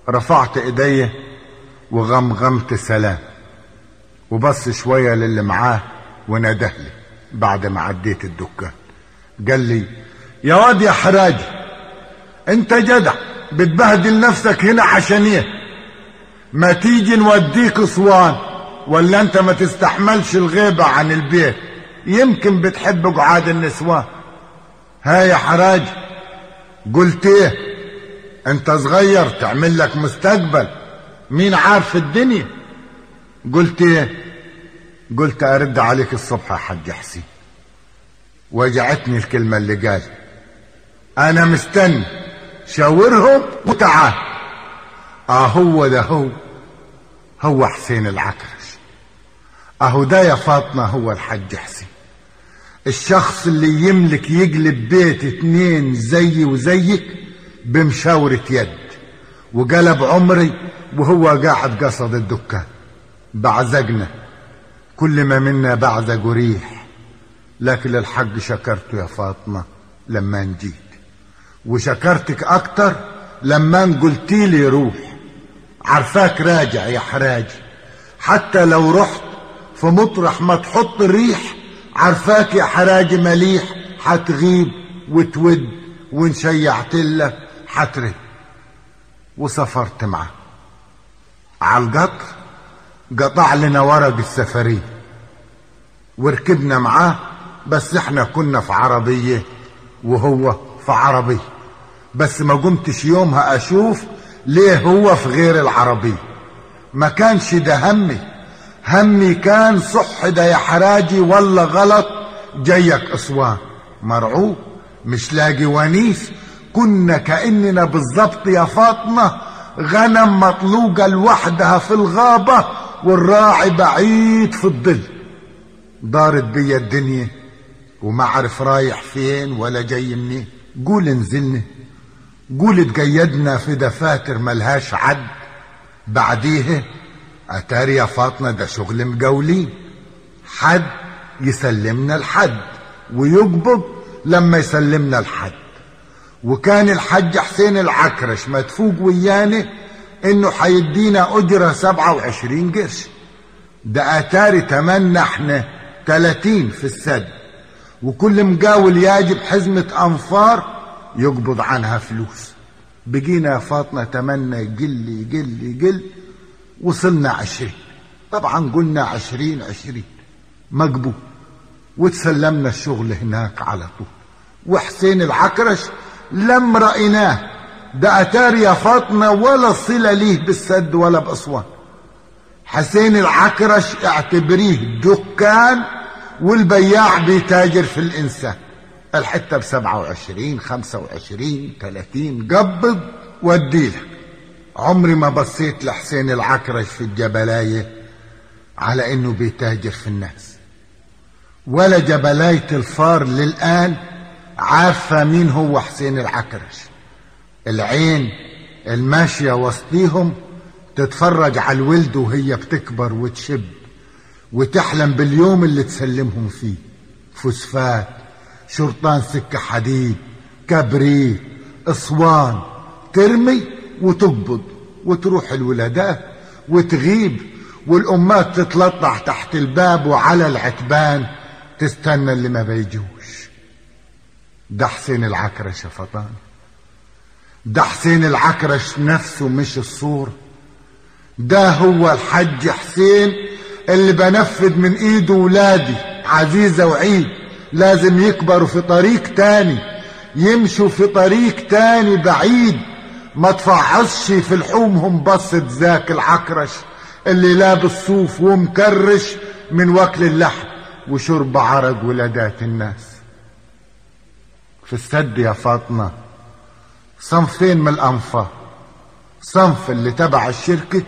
S2: رفعت إيدي وغمغمت سلام. وبص شوية للي معاه ونده لي بعد ما عديت الدكان قال لي يا واد يا حراجي انت جدع بتبهدل نفسك هنا عشان إيه؟ ما تيجي نوديك أسوان ولا انت ما تستحملش الغيبة عن البيت؟ يمكن بتحب قعاد النسوان ها يا حراج قلت إيه؟ أنت صغير تعمل لك مستقبل. مين عارف الدنيا؟ قلت إيه؟ قلت أرد عليك الصبح يا حاج حسين. وجعتني الكلمة اللي قال. أنا مستني شاورهم وتعال. آه هو ده هو. هو حسين العكرش. أهو ده يا فاطمة هو الحج حسين. الشخص اللي يملك يقلب بيت اتنين زي وزيك بمشاورة يد وقلب عمري وهو قاعد قصد الدكان بعزقنا كل ما منا بعزق وريح. لكن الحق شكرته يا فاطمة لما نجيت. وشكرتك أكتر لما قلتي لي روح. عارفاك راجع يا حراجي حتى لو رحت في مطرح ما تحط الريح عارفاك يا حراجي مليح حتغيب وتود وان شيعت لك حترد. وسافرت معاه على القطر قطع لنا ورق السفرية وركبنا معاه بس إحنا كنا في عربية وهو في عربية بس ما قمتش يومها أشوف ليه هو في غير العربية ما كانش ده همي. همي كان صح ده يا حراجي ولا غلط. جايك أسوان. مرعوب مش لاقي ونيس. كنا كأننا بالظبط يا فاطمة. غنم مطلوقة لوحدها في الغابة والراعي بعيد في الظل. دارت بيا الدنيا وما عرف رايح فين ولا جاي منين. قول نزلنا قول اتقيدنا في دفاتر ملهاش عد. بعديه أتاري يا فاطمة ده شغل مقاولين حد يسلمنا الحد ويقبض لما يسلمنا الحد. وكان الحج حسين العكرش مدفوق ويانا إنه حيدينا سبعة وعشرين قرش. ده أتاري تمنى إحنا تلاتين في السد. وكل مقاول يجب حزمة أنفار يقبض عنها فلوس. بقينا يا فاطمة تمنى يقل يقل يقل وصلنا عشرين. طبعا قلنا عشرين عشرين. مقبول. وتسلمنا الشغل هناك على طول. وحسين العكرش لم رأيناه. ده أتار يا فاطمة ولا صلة ليه بالسد ولا بأسوان حسين العكرش اعتبريه دكان والبياع بيتاجر في الإنسان. الحتة بسبعة وعشرين خمسة وعشرين ثلاثين قبض وديلك عمري ما بصيت لحسين العكرش في الجبلاية على إنه بيتاجر في الناس. ولا جبلاية الفار للآن عارفة مين هو حسين العكرش. العين الماشية وسطيهم تتفرج على الولد وهي بتكبر وتشب وتحلم باليوم اللي تسلمهم فيه. فوسفات شرطان سكة حديد كبريت أسوان ترمي وتقبض وتروح الولادات وتغيب والأمات تتلطع تحت الباب وعلى العتبان تستنى اللي ما بيجوش. ده حسين العكرش يا فطان. ده حسين العكرش نفسه مش الصورة ده هو الحج حسين اللي بنفذ من إيده ولادي عزيزة وعيد. لازم يكبروا في طريق تاني يمشوا في طريق تاني بعيد. ما تفعصش في لحومهم بصة ذاك العكرش اللي لابس صوف ومكرش من وكل اللحم وشرب عرق ولادات الناس. في السد يا فاطمة صنفين من الأنفار صنف اللي تبع الشركة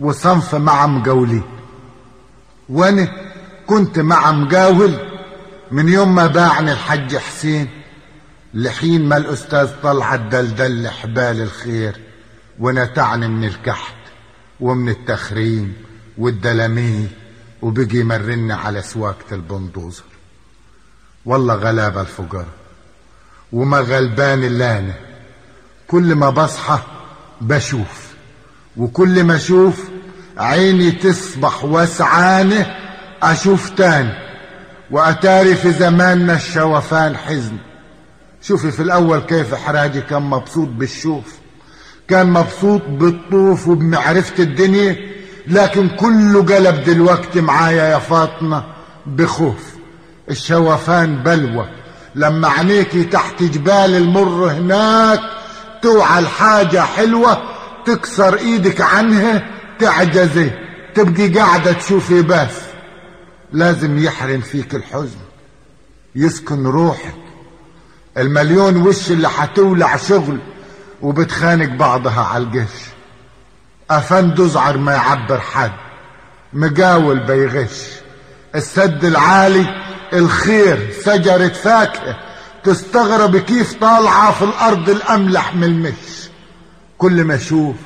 S2: وصنف مع مجاولين وأنا كنت مع مجاول من يوم ما باعني الحج حسين. لحين ما الأستاذ طلعت دلدل حبال الخير ونتعني من الكحت ومن التخريم والدلاميل وبقي يمرني على سواقة البندوزر والله غلابة الفقراء وما غلبان إلا أنا. كل ما بصحى بشوف وكل ما أشوف عيني تصبح وسعانة أشوف تاني. وأتاري في زماننا الشوفان حزن شوفي في الأول كيف حراجي كان مبسوط بالشوف. كان مبسوط بالطوف وبمعرفة الدنيا لكن كله قلب دلوقتي معايا يا فاطمة بخوف. الشوفان بلوى. لما عينيكي تحت جبال المر هناك توعى الحاجة حلوة تكسر إيدك عنها تعجزي. تبقي قاعدة تشوفي بس. لازم يحرم فيك الحزن. يسكن روحك. المليون وش اللي حتولع شغل وبتخانق بعضها على القش. افندو زعر ما يعبر حد مقاول بيغش. السد العالي الخير شجرة فاكهة تستغرب كيف طالعة في الأرض الأملح من المش. كل ما أشوف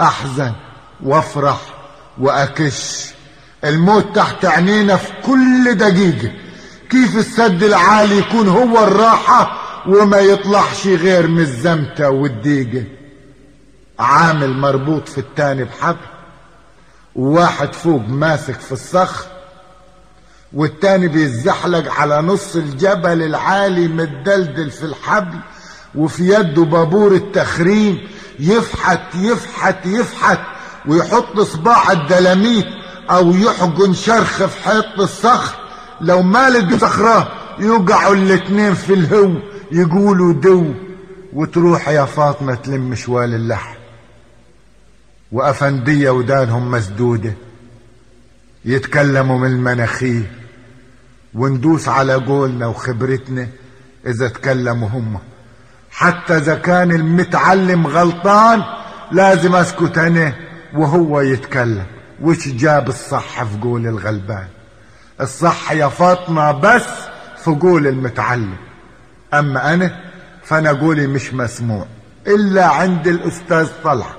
S2: أحزن وأفرح وأكش. الموت تحت عينينا في كل دقيقة. كيف السد العالي يكون هو الراحة وما يطلعش غير من الزمتة والديقة. عامل مربوط في التاني بحبل وواحد فوق ماسك في الصخر والتاني بيتزحلق على نص الجبل العالي متدلدل في الحبل وفي يده بابور التخريم يفحت يفحت يفحت ويحط صباع الدلاميت أو يحجن شرخ في حيط الصخر لو مالت بصخراه يوقعوا الاتنين في الهو. يقولوا دو وتروح يا فاطمة تلم شوال اللحم وأفندية ودانهم مسدودة. يتكلموا من المناخير. وندوس على قولنا وخبرتنا إذا تكلموا هم. حتى إذا كان المتعلم غلطان لازم أسكت أنا وهو يتكلم. وش جاب الصح في قول الغلبان؟ الصح يا فاطمة بس في قول المتعلم. أما أنا فأنا قولي مش مسموع إلا عند الأستاذ طلعت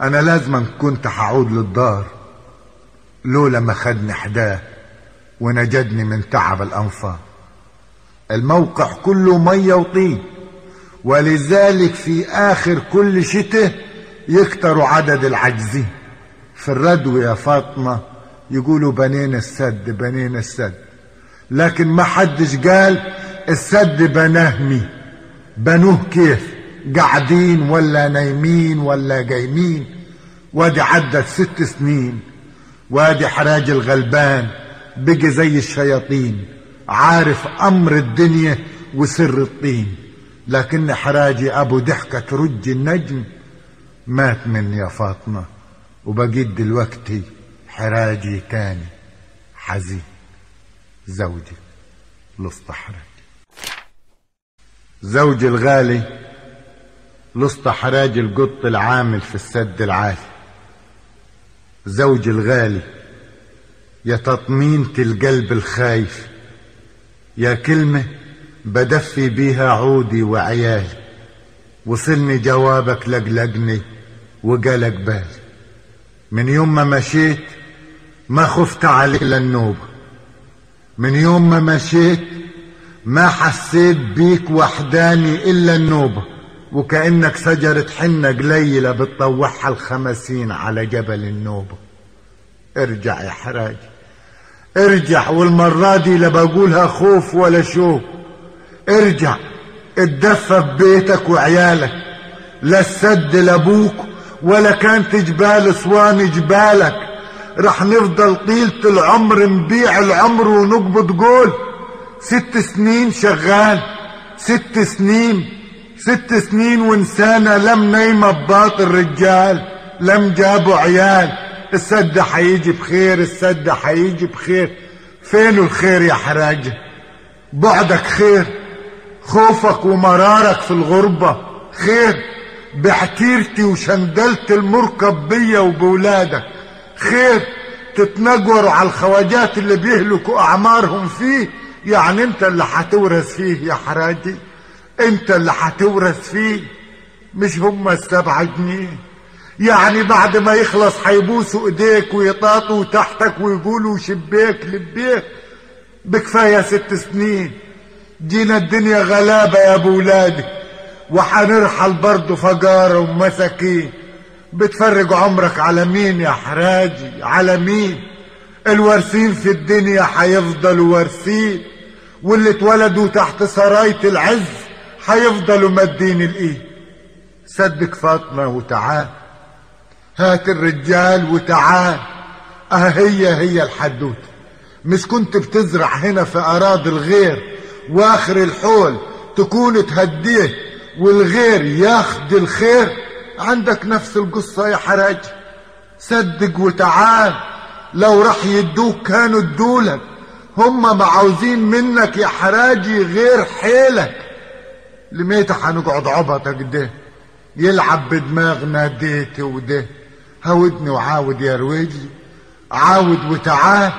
S2: أنا لازما كنت هعود للدار لولا ما خدني حداه ونجدني من تعب الانفار الموقع كله مية وطين ولذلك في آخر كل شتاء يكتروا عدد العاجزين في الردو يا فاطمة يقولوا بنينا السد بنينا السد. لكن ما حدش قال السد بناه مين؟ بنوه كيف؟ قاعدين ولا نايمين ولا جايمين؟ وادي عدت ست سنين. وادي حراج الغلبان بقي زي الشياطين. عارف أمر الدنيا وسر الطين. لكن حراجي أبو ضحكة ترج النجم. مات مني يا فاطمة وبقيت دلوقتي حراجي تاني حزين زوجي حراجي زوجي الغالي لسط حراجي القط العامل في السد العالي. زوجي الغالي يا تطمينة القلب الخايف يا كلمة بدفي بيها عودي وعيالي. وصلني جوابك لقلقني وقلق بالي. من يوم ما مشيت ما خفت عليه للنوبة. من يوم ما مشيت ما حسيت بيك وحداني إلا النوبة وكأنك شجرة حنة قليلة بتطوعها الخمسين على جبل النوبة. ارجع يا حراجي ارجع والمرة دي لا بقولها خوف ولا شوق. ارجع اتدفى ببيتك وعيالك لا السد لأبوك ولا كانت جبال أسوان جبالك. رح نفضل طيلة العمر نبيع العمر ونقبض قول. ست سنين شغال. ست سنين. ست سنين وانسانة لم نايمة بباطن رجال لم جابوا عيال. السد حيجي بخير السد حيجي بخير. فين الخير يا حراجة بعدك خير. خوفك ومرارك في الغربة خير. بعتيرتي وشندلت المركب بيا وبولادك خير. تتنجروا على الخواجات اللي بيهلكوا أعمارهم فيه. يعني انت اللي هتورث فيه يا حراجي انت اللي هتورث فيه مش هما السبعة جنيه يعني بعد ما يخلص هيبوسوا ايديك ويطاطوا تحتك ويقولوا شبيك لبيك بكفاية ست سنين. جينا الدنيا غلابة يا أبو ولادي وحنرحل برضه فقارة ومساكين. بتفرج عمرك على مين يا حراجي؟ على مين؟ الوارثين في الدنيا حيفضلوا وارثين واللي اتولدوا تحت سراية العز حيفضلوا مادين الايد صدق فاطمة وتعال. هات الرجال وتعال. أه هي هي الحدوتة. مش كنت بتزرع هنا في أراضي الغير وآخر الحول تكون تهديه والغير ياخد الخير؟ عندك نفس القصة يا حراج. صدق وتعال. لو راح يدوك كانوا ادولك هم ما عاوزين منك يا حراجي غير حيلك. لميت حنقعد عبطك ده. يلعب بدماغنا ديت وده. هودني وعاود يا رويجي. عاود وتعال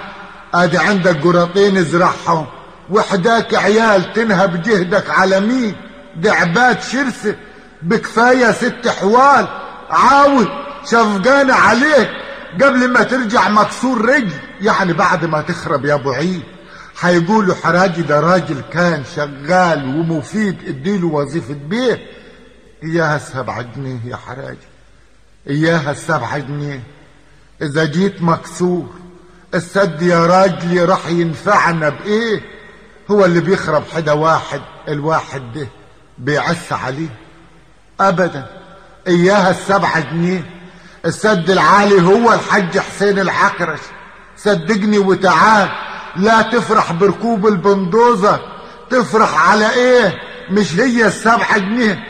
S2: أدي عندك قراطين ازرعهم. وحداك عيال تنهب جهدك على مين؟ دي عباد شرسة بكفاية ست حوال. عاود. شفقان عليك. قبل ما ترجع مكسور رجل يعني بعد ما تخرب يا أبو عيد. هيقولوا حراجي ده راجل كان شغال ومفيد اديله وظيفة بيه إياها السبعة جنيه يا حراجي. إياها السبعة جنيه. إذا جيت مكسور السد يا راجلي راح ينفعنا بإيه؟ هو اللي بيخرب حدا واحد الواحد ده بيعس عليه. ابدا. إياها السبعة جنيه. السد العالي هو الحج حسين العكرش صدقني وتعال لا تفرح بركوب البندوزة. تفرح على إيه؟ مش هي السبعة جنيه؟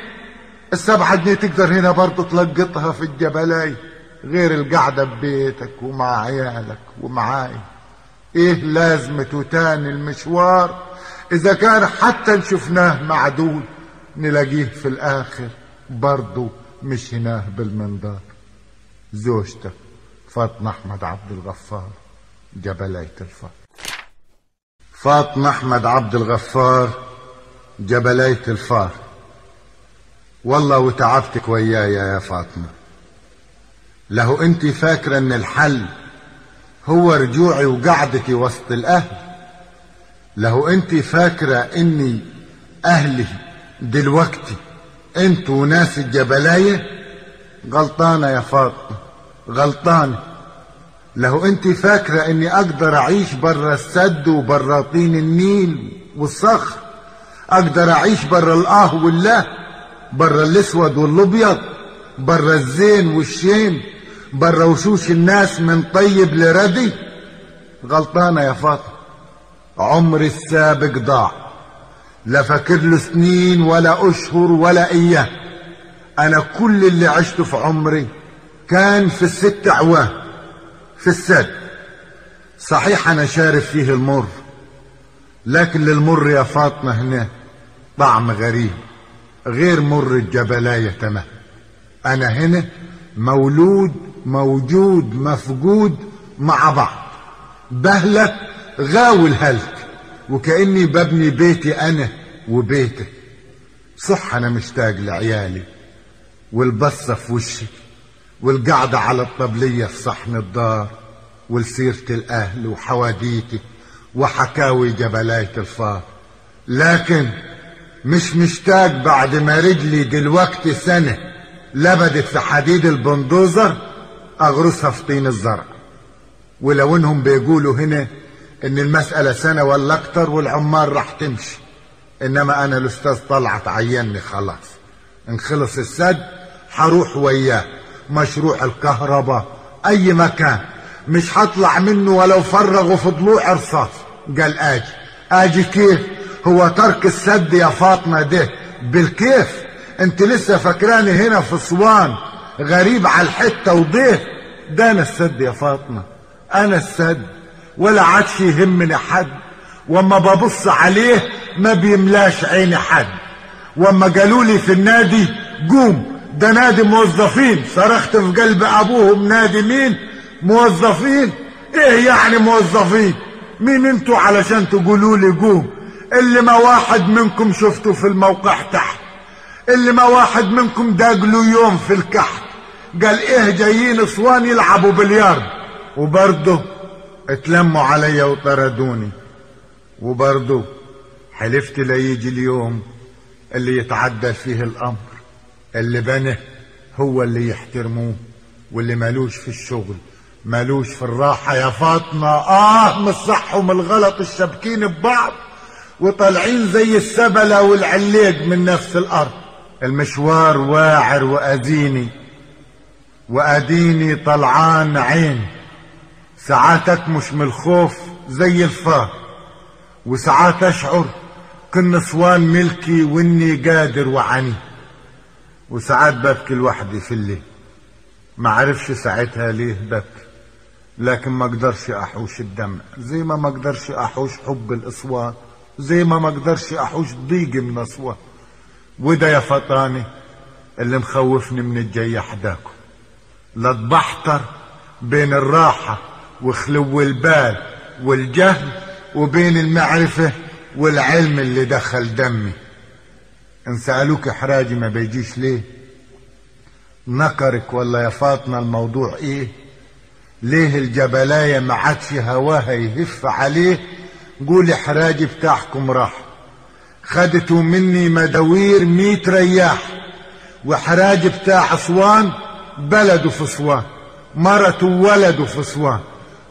S2: السبعة جنيه تقدر هنا برضو تلقطها في الجبلاي غير القعدة ببيتك ومع عيالك ومعاي. إيه لازمته تاني المشوار؟ إذا كان حتى شفناه معدول نلاقيه في الآخر برضو مشيناه بالمنظار. زوجتك فاطمة أحمد عبد الغفار جبلية الفار فاطمة أحمد عبد الغفار جبلية الفار. والله وتعبتك وياي يا فاطمة. له أنت فاكرة إن الحل هو رجوعي وقعدتي وسط الأهل؟ له أنت فاكرة إني أهلي دلوقتي أنتوا ناس الجبلاية غلطانة يا فاطمة غلطانة له أنت فاكرة إني أقدر أعيش برا السد وبرا طين النيل والصخر أقدر أعيش برا الآه والله برا الأسود والأبيض برا الزين والشين برا وشوش الناس من طيب لردي. غلطانة يا فاطمة عمري السابق ضاع. لا فاكر له سنين ولا أشهر ولا أيام. أنا كل اللي عشته في عمري كان في الست أعوام في السد. صحيح أنا شارب فيه المر لكن للمر يا فاطمة هنا طعم غريب غير مر الجبلاية تمام أنا هنا مولود موجود مفقود مع بعض. بهلك غاوي الهلك وكأني ببني بيتي أنا وبيته. صح أنا مشتاق لعيالي. والبصة في وشي والقعدة على الطبلية في صحن الدار والسيرة الأهل وحواديتي وحكاوي جبلاية الفار. لكن مش مشتاق بعد ما رجلي دلوقتي سنة لبدت في حديد البندوزر أغرسها في طين الزرع. ولو إنهم بيقولوا هنا إن المسألة سنة ولا أكتر والعمال راح تمشي إنما أنا الأستاذ طلعت عيني خلاص. ان خلص السد حروح وياه. مشروع الكهرباء أي مكان. مش هطلع منه ولو فرغوا في ضلوع رصاص. قال آجي. آجي كيف؟ هو ترك السد يا فاطمة ده. بالكيف؟ أنت لسه فاكراني هنا في أسوان. غريب على الحتة وضيف. ده أنا السد يا فاطمة. أنا السد. ولا عادش يهمني حد. واما ببص عليه ما بيملاش عيني حد. واما قالوا لي في النادي قوم ده نادي موظفين. صرخت في قلب أبوهم نادي مين؟ موظفين. إيه يعني موظفين؟ مين أنتوا علشان تقولوا لي قوم؟ اللي ما واحد منكم شفته في الموقع تحت. اللي ما واحد منكم داقلوا يوم في الكحت. قال إيه جايين إسوان يلعبوا بليارد وبرضه اتلموا عليا وطردوني. وبرضه حلفت لا يجي اليوم. اللي يتعدى فيه الأمر اللي بنه هو اللي يحترموه واللي مالوش في الشغل مالوش في الراحة. يا فاطمة آه من الصح ومن الغلط الشابكين ببعض وطالعين زي السبلة والعليق من نفس الأرض. المشوار واعر وأديني وأديني طلعان عين. ساعات مش من الخوف زي الفار وساعات أشعر كن نسوان ملكي وإني قادر وعني. وساعات ببكي لوحدي في الليل. ما عرفش ساعتها ليه ببكي لكن ما أقدرش أحوش الدمع. زي ما ما أقدرش أحوش حب الأسوان. زي ما ما أقدرش أحوش ضيق من أسوان. وده يا فطاني اللي مخوفني من الجاي حداكم لا اتبحتر بين الراحة وخلو البال والجهل وبين المعرفة والعلم اللي دخل دمي. إن سألوك حراجي ما بيجيش ليه؟ نكرك ولا يا فاطمة الموضوع إيه؟ ليه الجبلاية ما عادش هواها يهف عليه؟ قول حراجي بتاعكم راح. خدتوا مني مداوير ميت رياح. وحراج بتاع أسوان بلده في أسوان. مرته وولده في أسوان.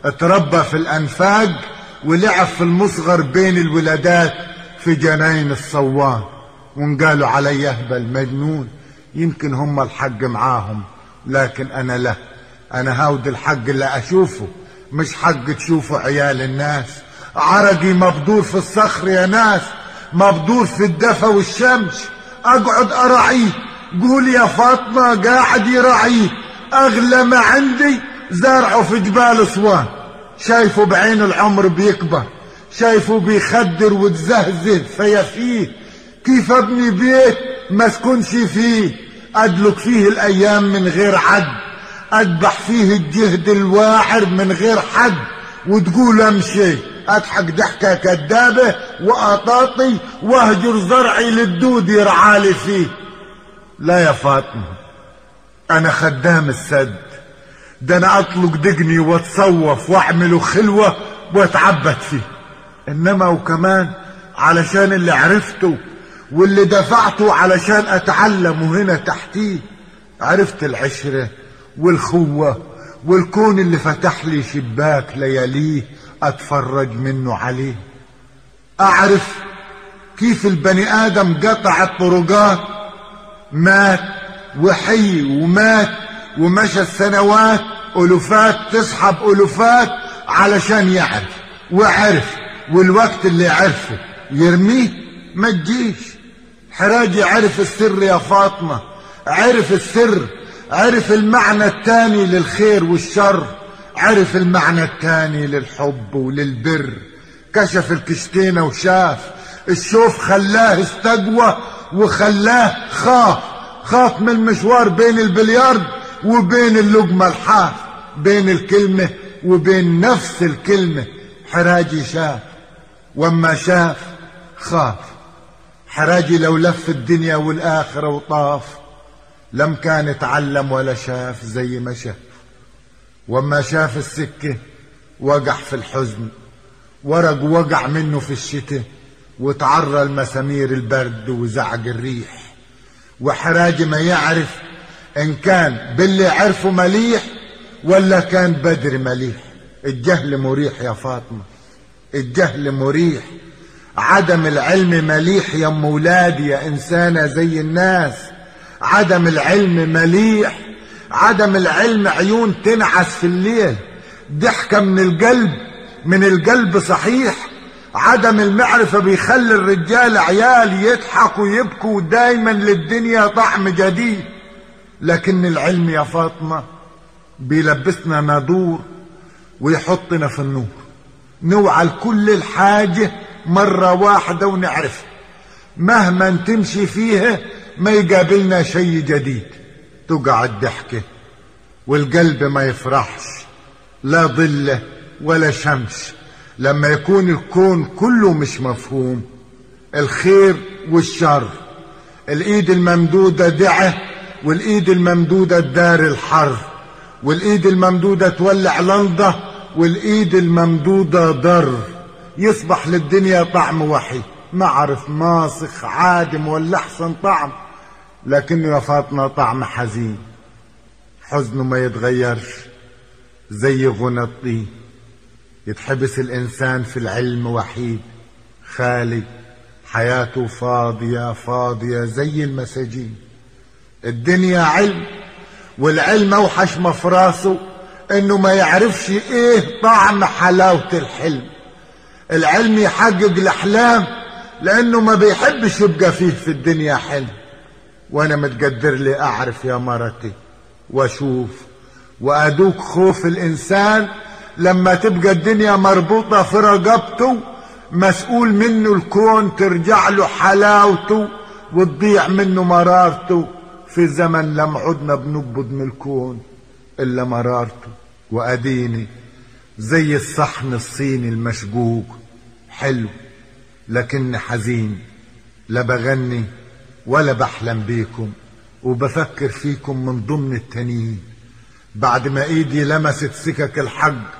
S2: اتربى في الأنفاق ولعب في المصغر بين الولادات في جناين الصوان وانقالوا علي اهبل مجنون يمكن هم الحق معاهم لكن أنا لا. أنا هاود الحق اللي أشوفه مش حق تشوفوا عيال الناس. عرقي مبدور في الصخر يا ناس مبدور في الدفا والشمس أقعد أراعيه قول يا فاطمة قاعد يراعيه. أغلى ما عندي زرعه في جبال أسوان. شايفه بعين العمر بيكبر شايفه بيخدر وتزهزه فيفيه كيف ابني بيت ما اسكنش فيه؟ أدلك فيه الأيام من غير عد أذبح فيه الجهد الواعر من غير حد وتقول أمشي أضحك ضحكة كدابة وأطاطي وأهجر زرعي للدود يرعالي فيه. لا يا فاطمة أنا خدام السد. ده أنا أطلق دقني وأتصوف وأعمله خلوة وأتعبد فيه. إنما وكمان علشان اللي عرفته واللي دفعته علشان أتعلمه هنا تحتيه عرفت العشرة والخوة والكون اللي فتح لي شباك لياليه أتفرج منه عليه. أعرف كيف البني آدم قطع الطرقات مات وحي ومات ومشى السنوات ألوفات تسحب ألوفات علشان يعرف وعرف والوقت اللي عرفه يرميه ما تجيش. حراجي عرف السر يا فاطمة عرف السر عرف المعنى التاني للخير والشر عرف المعنى التاني للحب وللبر. كشف الكشتينة وشاف الشوف خلاه استقوى وخلاه خاف خاف من المشوار بين البليارد وبين اللقمة الحاف بين الكلمة وبين نفس الكلمة. حراجي شاف وما شاف خاف. حراجي لو لف الدنيا والآخرة وطاف لم كان اتعلم ولا شاف زي ما شاف. وما شاف السكة وقع في الحزن ورق وقع منه في الشتاء وتعرى المسامير البرد وزعق الريح. وحراجي ما يعرف إن كان باللي عرفه مليح ولا كان بدر مليح. الجهل مريح يا فاطمة الجهل مريح. عدم العلم مليح يا ام ولادي يا إنسانة زي الناس. عدم العلم مليح عدم العلم عيون تنعس في الليل. ضحكة من القلب من القلب صحيح. عدم المعرفة بيخلي الرجال عيال يضحكوا ويبكوا دايما للدنيا طعم جديد. لكن العلم يا فاطمة بيلبسنا نادور ويحطنا في النور. نوعى لكل الحاجة مرة واحدة ونعرفها مهما تمشي فيها ما يقابلنا شيء جديد. تقع الضحكة والقلب ما يفرحش. لا ظله ولا شمس. لما يكون الكون كله مش مفهوم. الخير والشر. الإيد الممدودة دعة والإيد الممدودة دار الحر والإيد الممدودة تولع لنضة والإيد الممدودة ضر. يصبح للدنيا طعم وحي. ما عرف ماسخ عادم ولا احسن طعم. لكنه يا فاطمة طعم حزين. حزنه ما يتغيرش. زي غنى الطين. يتحبس الإنسان في العلم وحيد. خالي حياته فاضية فاضية زي المساجين. الدنيا علم والعلم أوحش ما في راسه إنه ما يعرفش إيه طعم حلاوة الحلم. العلم يحقق الأحلام لأنه ما بيحبش يبقى فيه في الدنيا حلم. وأنا متقدر لي أعرف يا مرتي وأشوف وادوك خوف الإنسان لما تبقى الدنيا مربوطة في رقبته مسؤول منه الكون ترجع له حلاوته وتضيع منه مرارته. في زمن لم عدنا بنقبض من الكون إلا مرارته وأديني زي الصحن الصيني المشقوق. حلو لكن حزين لا بغني ولا بحلم بيكم وبفكر فيكم من ضمن التانيين بعد ما إيدي لمست سكك الحق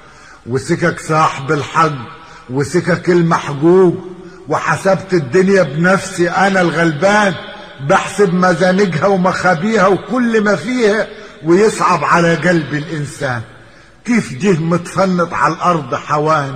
S2: وسكك صاحب الحق وسكك المحجوج وحسبت الدنيا بنفسي أنا الغلبان بحسب مزانجها ومخابيها وكل ما فيها ويصعب على قلب الإنسان. كيف جه متفنط على الأرض حوان؟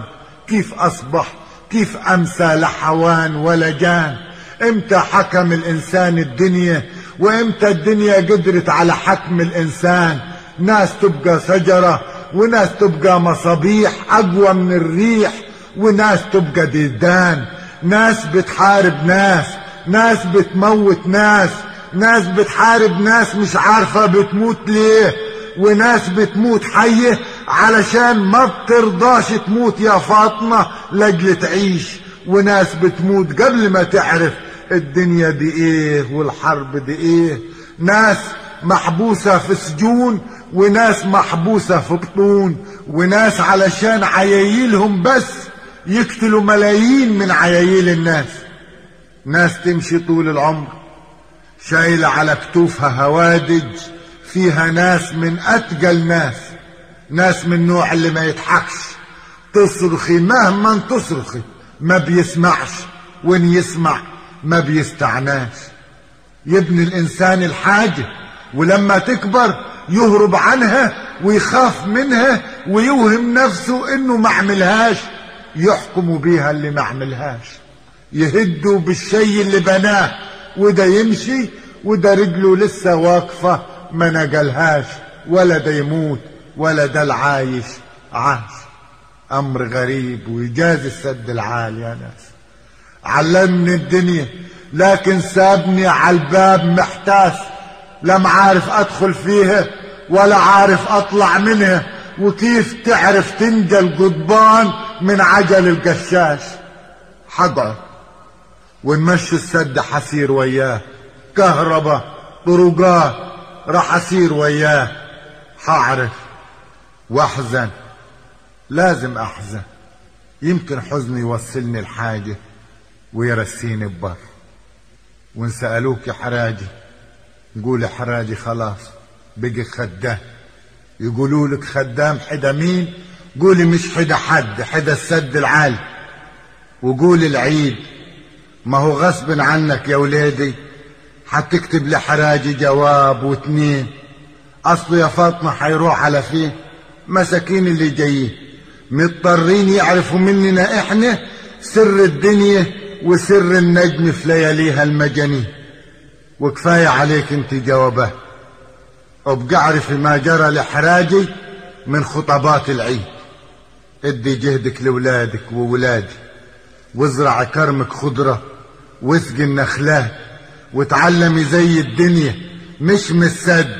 S2: كيف أصبح؟ كيف أمسى لحوان ولا جان؟ إمتى حكم الإنسان الدنيا؟ وإمتى الدنيا قدرت على حكم الإنسان؟ ناس تبقى شجرة وناس تبقى مصابيح أقوى من الريح وناس تبقى ديدان. ناس بتحارب ناس ناس بتموت ناس ناس بتحارب ناس مش عارفة بتموت ليه وناس بتموت حية علشان ما بترضاش تموت يا فاطمة لأجل تعيش وناس بتموت قبل ما تعرف الدنيا دي إيه والحرب دي إيه. ناس محبوسة في سجون وناس محبوسة في بطون وناس علشان عيايلهم بس يقتلوا ملايين من عيايل الناس. ناس تمشي طول العمر شايلة على كتوفها هوادج فيها ناس من أتقل ناس ناس من النوع اللي ما يضحكش. تصرخي مهما تصرخي ما بيسمعش وإن يسمع ما بيستعناش. يبني الإنسان الحاجة ولما تكبر يهرب عنها ويخاف منها ويوهم نفسه إنه ما عملهاش يحكموا بيها اللي ما عملهاش. يهدوا بالشي اللي بناه وده يمشي وده رجله لسه واقفة ما نقلهاش ولا ده يموت ولا ده العايش عاش. أمر غريب ويجاز السد العالي يا ناس. علمني الدنيا لكن سابني على الباب محتاس. لم عارف أدخل فيها ولا عارف أطلع منها. وكيف تعرف تنجى القضبان من عجل القشاش؟ حقعد. ونمشي السد حسير وياه. كهرباء طرقات راح أسير وياه. حعرف وأحزن لازم أحزن. يمكن حزني يوصلني الحاجة ويرسيني ببر وإن سألوك يا حراجي قول حراجي خلاص بقي خدام. يقولوا لك خدام حدا مين؟ قولي مش حدا حد حدا السد العالي وقول العيد ما هو غصب عنك يا ولادي حتكتب لحراجي جواب واتنين. اصله يا فاطمة حيروح على فين مساكين اللي جايين. مضطرين يعرفوا مننا إحنا سر الدنيا وسر النجم في لياليها المجانين. وكفاية عليك أنت جوابات وابقى اعرفي ما جرى لحراجي من خطبات العيد. ادي جهدك لولادك وولادي. وازرع كرمك خضرة واسقي النخلات وتعلمي زي الدنيا. مش من السد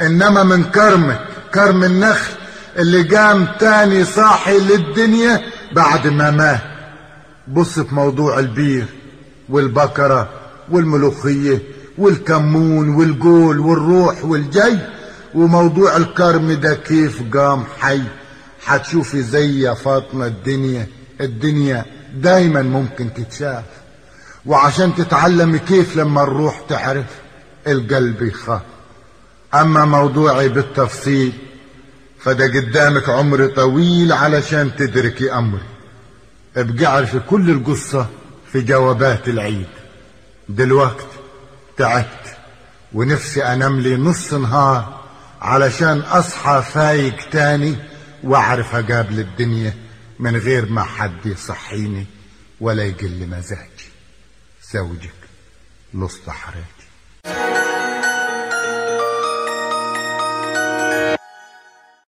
S2: إنما من كرمك كرم النخل اللي قام تاني صاحي للدنيا بعد ما مات. بص في موضوع البير والبكرة والملوخية والكمون والجول والروح والجي وموضوع الكرم ده كيف قام حي؟ حتشوفي زي يا فاطمة الدنيا الدنيا دايما ممكن تتشاف. وعشان تتعلمي كيف لما الروح تعرف القلب يخاف. أما موضوعي بالتفصيل فده قدامك عمر طويل علشان تدركي أمري. ابقى اعرفي كل القصة في جوابات العيد. دلوقت تعبت ونفسي أنام لي نص نهار علشان أصحى فايق تاني وأعرف أقابل الدنيا. من غير ما حد يصحيني ولا يقل مزاجي. زوجك حرام